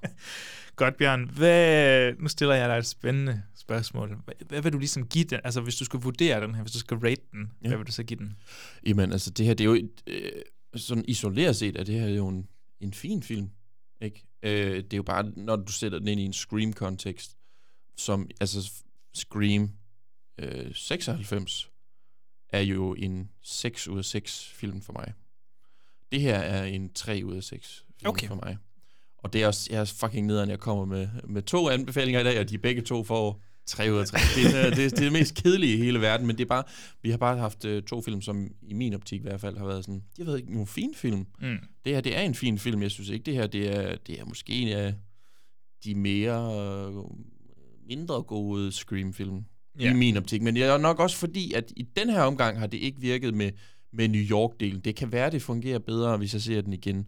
Godt, Bjørn. Hvad, nu stiller jeg dig et spændende spørgsmål. Hvad, vil du ligesom give den? Altså, hvis du skal vurdere den her, hvis du skal rate den, ja. Ja. hvad vil du så give den? Jamen, altså, det her, det er jo... et, Øh, sådan isoleret set, er det her jo en, en fin film, ikke? Øh, det er jo bare, når du sætter den ind i en Scream-kontekst, som, altså, Scream øh, 96 er jo en 6 ud af 6 film for mig. Det her er en 3 ud af 6 film Okay. for mig. Og det er også, jeg er fucking nederen, jeg kommer med, med to anbefalinger i dag, og de begge to får 3 ud af 3. Det, er, det, det er det mest kedelige i hele verden, men det er bare, vi har bare haft øh, to film, som i min optik i hvert fald har været sådan, de har været nogle fine film. Mm. Det her, det er en fin film. Jeg synes ikke, det her, det er, det er måske en af de mere øh, mindre gode Scream-film ja. i min optik. Men det er nok også fordi, at i den her omgang har det ikke virket med, med New York-delen. Det kan være, det fungerer bedre, hvis jeg ser den igen.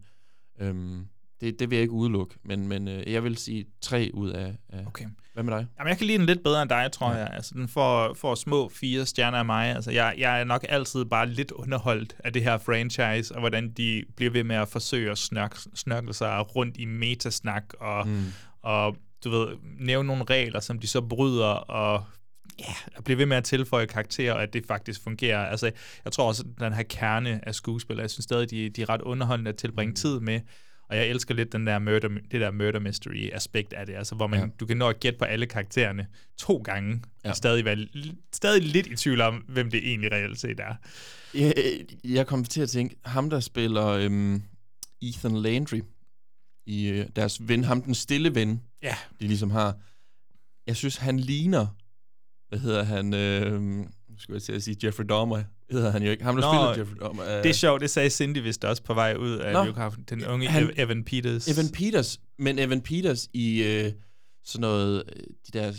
Øhm, det, det vil jeg ikke udelukke, men, men øh, jeg vil sige tre ud af... af Okay. Hvad med dig? Jamen, jeg kan lide den lidt bedre end dig, tror ja. jeg. Altså, den får, får små fire stjerner af mig. Altså, jeg, jeg er nok altid bare lidt underholdt af det her franchise, og hvordan de bliver ved med at forsøge at snørk, snørkle sig rundt i metasnak, og, mm. og du ved, nævne nogle regler, som de så bryder, og ja, at blive ved med at tilføje karakterer, og at det faktisk fungerer. Altså, jeg tror også, at den her kerne af skuespillere, jeg synes stadig, de, de er ret underholdende at tilbringe mm. tid med, og jeg elsker lidt den der murder, det der murder mystery aspekt af det, altså hvor man, ja. Du kan nå at gætte på alle karaktererne to gange, ja. Og stadig være stadig lidt i tvivl om, hvem det egentlig reelt set er. Jeg, jeg kom til at tænke, ham der spiller øhm, Ethan Landry, i øh, deres ven, ham den stille ven, Ja. de ligesom har. Jeg synes, han ligner, hvad hedder han, øh, skulle jeg til at sige Jeffrey Dahmer, hedder han jo ikke. Ham der Nå, Jeffrey Dahmer. øh, Det er sjovt, det sagde Cindy vist også på vej ud af Nå. biografen. Den unge Han- Evan Peters. Evan Peters, men Evan Peters i øh, sådan noget, øh, de der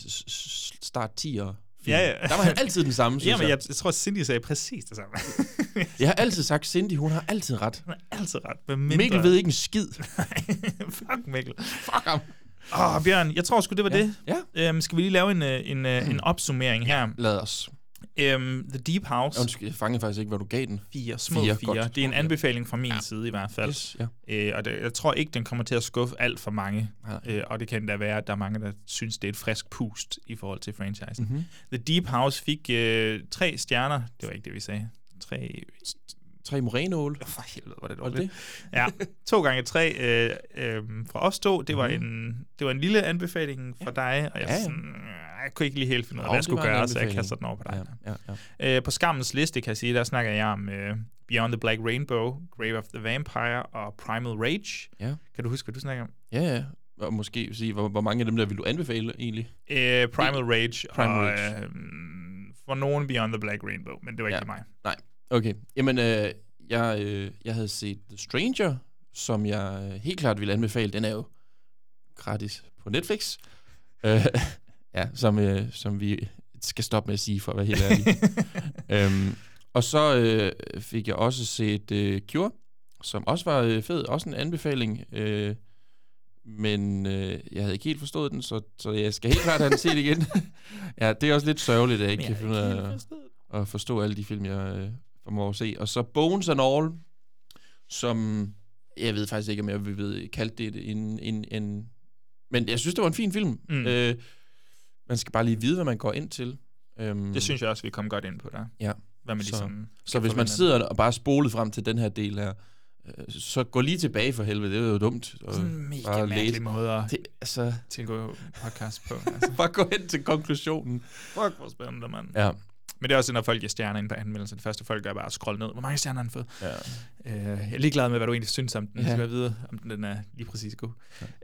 start 10'er film. Ja, ja. Der var han altid den samme, [laughs] synes Jamen, jeg. jeg, tror, Cindy sagde præcis det samme. [laughs] Jeg har altid sagt, Cindy, hun har altid ret. Hun har altid ret. Mindre... Mikkel ved ikke en skid. [laughs] Fuck Mikkel. Fuck ham. Åh, oh, Bjørn, jeg tror sgu, det var Ja. det. Ja. Øhm, skal vi lige lave en, øh, en, øh, en opsummering her? Lad os. Øhm, The Deep House. Undskyld, jeg fangede faktisk ikke, hvad du gav den. Fire, små Fire, fire. godt. Det er en anbefaling fra min ja. side i hvert fald. Yes, ja. øh, og det, jeg tror ikke, den kommer til at skuffe alt for mange. Nej. Øh, og det kan da være, at der er mange, der synes, det er et frisk pust i forhold til franchisen. Mhm. The Deep House fik øh, tre stjerner. Det var ikke det, vi sagde. Tre... Tre morenål. For helvede, var det Var det dårligt. Ja, to gange tre øh, øh, fra os to. Det var, Mhm. en, det var en lille anbefaling fra dig, og jeg, Ja, ja. sådan, jeg kunne ikke lige helt finde ud af, hvad jeg skulle gøre, så jeg kaster den over på dig. Ja, ja, ja. Øh, på skammens liste, kan jeg sige, der snakker jeg om øh, Beyond the Black Rainbow, Grave of the Vampire og Primal Rage. Ja. Kan du huske, hvad du snakker om? Ja, ja. Og måske sige, hvor, hvor mange af dem der vil du anbefale egentlig? Øh, Primal Rage Primal og Rage. Øh, for nogen Beyond the Black Rainbow, men det var ikke Ja. ja. mig. Nej. Okay. Jamen, øh, jeg, øh, jeg havde set The Stranger, som jeg øh, helt klart ville anbefale. Den er jo gratis på Netflix. Øh, [laughs] ja, som, øh, som vi skal stoppe med at sige, for at være helt ærlig. [laughs] øhm, og så øh, fik jeg også set øh, Cure, som også var øh, fed. Også en anbefaling. Øh, men øh, jeg havde ikke helt forstået den, så, så jeg skal helt klart have den set igen. [laughs] ja, det er også lidt sørgeligt, at jeg ikke Men kan jeg finde ud af at forstå alle de film, jeg øh, formår at se. Og så Bones and All, som jeg ved faktisk ikke, om jeg vil ved, kalde det en, en, en... Men jeg synes, det var en fin film. Mm. Øh, man skal bare lige vide, hvad man går ind til. Øhm, Det synes jeg også, vi kom godt ind på der. Ja. Hvad man så, ligesom så hvis man sidder og bare spolet frem til den her del her, øh, så gå lige tilbage for helvede. Det er jo dumt. Og Sådan en mega bare mærkelig læse. måde at, Det, altså, til at gå podcast på. [laughs] Altså. bare gå hen til konklusionen. Fuck, hvor spændende, mand. Ja. Men det er også, når folk giver stjerner ind på anmeldelsen. Det første folk gør er bare at scrolle ned. Hvor mange stjerner har den fået? Ja. Øh, jeg er ligeglad med, hvad du egentlig synes om den. Jeg Ja. skal bare vide, om den er lige præcis god.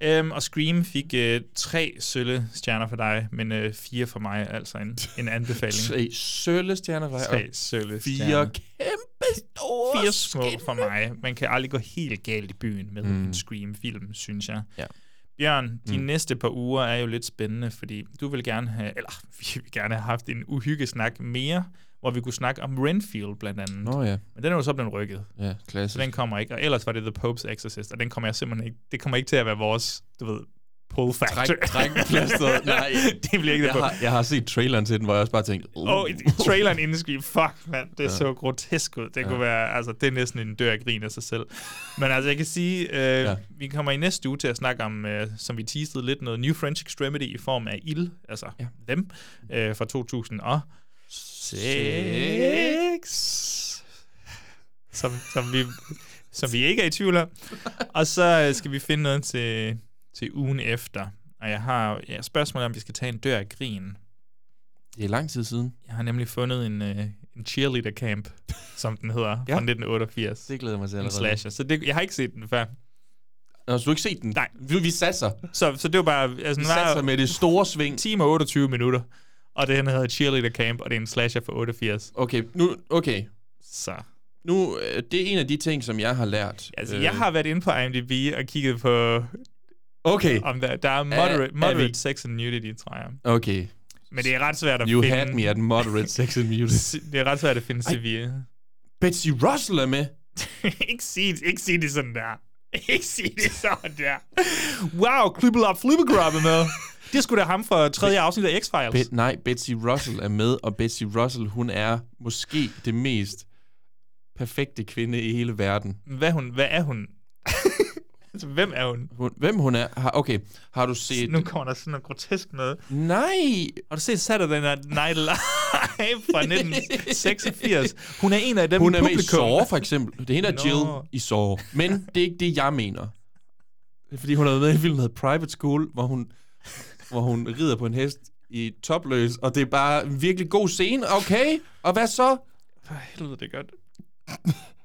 Ja. Øhm, og Scream fik øh, tre sølle stjerner for dig, men øh, fire for mig, altså en, en anbefaling. [laughs] Tre sølle stjerner for dig, Tre og sølle fire stjerner. kæmpe store Fire små for mig. Man kan aldrig gå helt galt i byen med mm. en Scream-film, synes jeg. Ja. Bjørn, de Mm. næste par uger er jo lidt spændende, fordi du vil gerne have, eller [laughs] vi vil gerne have haft en uhyggesnak mere, hvor vi kunne snakke om Renfield blandt andet. Nå ja. Men den er jo så blevet rykket. Ja, klassisk. Så den kommer ikke. Og ellers var det The Pope's Exorcist, og den kommer jeg simpelthen ikke... Det kommer ikke til at være vores, du ved, pull factor. Træk, træk plasteret. [laughs] Nej, det bliver ikke det jeg på. har, jeg har set traileren til den, hvor jeg også bare tænkte... Og i traileren inden Scream, fuck mand, det Ja. så grotesk ud. Det Ja. kunne være, altså det er næsten en dør grin af sig selv. Men altså jeg kan sige, øh, Ja. vi kommer i næste uge til at snakke om, øh, som vi teasede lidt, noget New French Extremity i form af ild, altså Ja. dem, øh, fra 2006. Som, som, vi, som vi ikke er i tvivl om. Og så øh, skal vi finde noget til, til ugen efter. Og jeg har ja, spørgsmål om, vi skal tage en dør af grin. Det er lang tid siden. Jeg har nemlig fundet en, øh, en cheerleader camp, som den hedder, ja. Fra 1988. Det glæder mig til en slasher. Så det, jeg har ikke set den før. Nå, så du har ikke set den? Nej. Vi, vi satser. Så, så det var bare... Altså, Vi satser med det store sving. [laughs] 10 og 28 minutter. Og det hedder Cheerleader Camp, og det er en slasher for 88. Okay, nu, okay. Så. Nu, øh, det er en af de ting, som jeg har lært. Altså, øh. jeg har været inde på IMDb og kigget på... Okay. Om der, der er moderate, Er- er moderate vi- sex and nudity, tror jeg. Okay. Men det er ret svært at You finde... had me at moderate sex and music. [laughs] Det er ret svært at finde severe. Betsy Russell er med. [laughs] ikke, sige, ikke sige det sådan der. [laughs] Ikke sige det sådan der. Wow, Klibble Up Flippegrab er med. Det er sgu da ham fra tredje afsnit af X-Files. Bet, nej, Betsy Russell er med, og Betsy Russell, hun er måske det mest perfekte kvinde i hele verden. Hvad, er hun, hvad er hun? Altså, hvem er hun? Hun, hvem hun er? Har, okay, har du set... Nu kommer der sådan noget grotesk noget. Nej! Har du set Saturday Night Live [laughs] fra 1986? Hun er en af dem Hun i er med i publikum. Saw, for eksempel. Det er hende, der Nå. Jill i Saw. Men det er ikke det, jeg mener. Det er, fordi hun har været med i en film, der hedder Private School, hvor hun, hvor hun rider på en hest i topløs, og det er bare en virkelig god scene. Okay, og hvad så? For helvede, det er godt.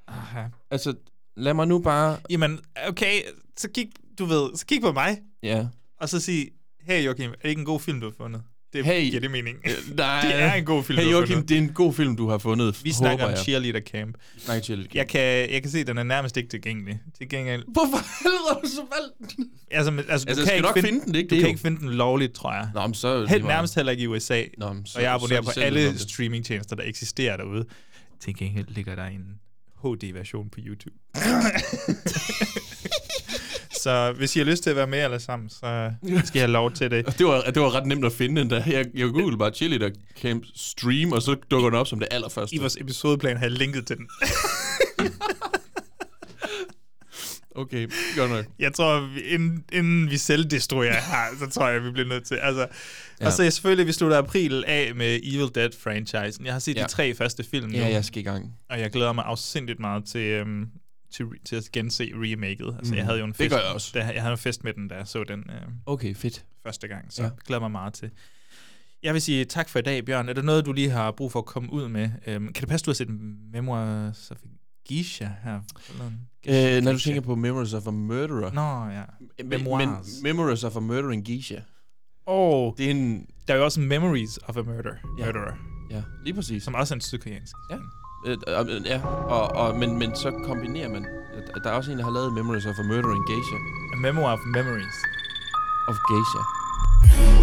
Aha. Altså, lad mig nu bare... Jamen, okay, så kig, du ved, så kig på mig, Ja. og så sig, hey Joachim, er det ikke en god film, du har fundet? Det Hey. giver det mening. Øh, nej. [laughs] det er en god film, Hey du har Joachim, fundet. det er en god film, du har fundet. Vi snakker om jeg. Cheerleader Camp. Snakker cheerleader camp. Jeg kan, jeg kan se, at den er nærmest ikke tilgængelig. Til gengæld... Hvorfor helvede har du så valgt den? Altså, men- altså, Altså, du kan ikke nok finde den, ikke Du det kan jo. ikke finde den lovligt, tror jeg. Nå, men så... Helt nærmest heller ikke i USA. Nå, men så- og jeg så abonnerer er de på alle streamingtjenester, der eksisterer derude. Til gengæld ligger der en HD-version på YouTube. [laughs] så hvis I har lyst til at være med alle sammen, så skal I have lov til det. [laughs] Det var, det var ret nemt at finde den der. Jeg, jeg googlede bare cheerleader camp stream, og så dukker den op som det allerførste. I vores episodeplan har jeg linket til den. [laughs] Okay, godt nok. Jeg tror, inden, inden vi selv destruerer her, så tror jeg, vi bliver nødt til. Altså, Ja. Og så selvfølgelig, vi slutter april af med Evil Dead-franchisen. Jeg har set Ja. de tre første film nu. Ja, jeg skal i gang. Og jeg glæder mig afsindigt meget til, øhm, til, til at gense remaket. Altså, Mm. jeg havde jo en Det fest, gør jeg også. Da, jeg havde en fest med den, da jeg så den øh, Okay, fedt. første gang. Så Ja. jeg glæder mig meget til. Jeg vil sige tak for i dag, Bjørn. Er der noget, du lige har brug for at komme ud med? Øhm, kan det passe, du har set Memoirs of Geisha her? forleden? Øh, når du Geisha. tænker på Memories of a Murderer. Nå, ja. Memoirs. men Memories of a Murdering Geisha. Åh, Det er en... der er jo også Memories of a Murder. Ja. Murderer, Ja, lige præcis. som også er en sydkoreansk. Ja. Øh, øh, ja, og, og, men, men så kombinerer man... Der er også en, der har lavet Memories of a Murdering Geisha. A Memoir of Memories. Of Geisha.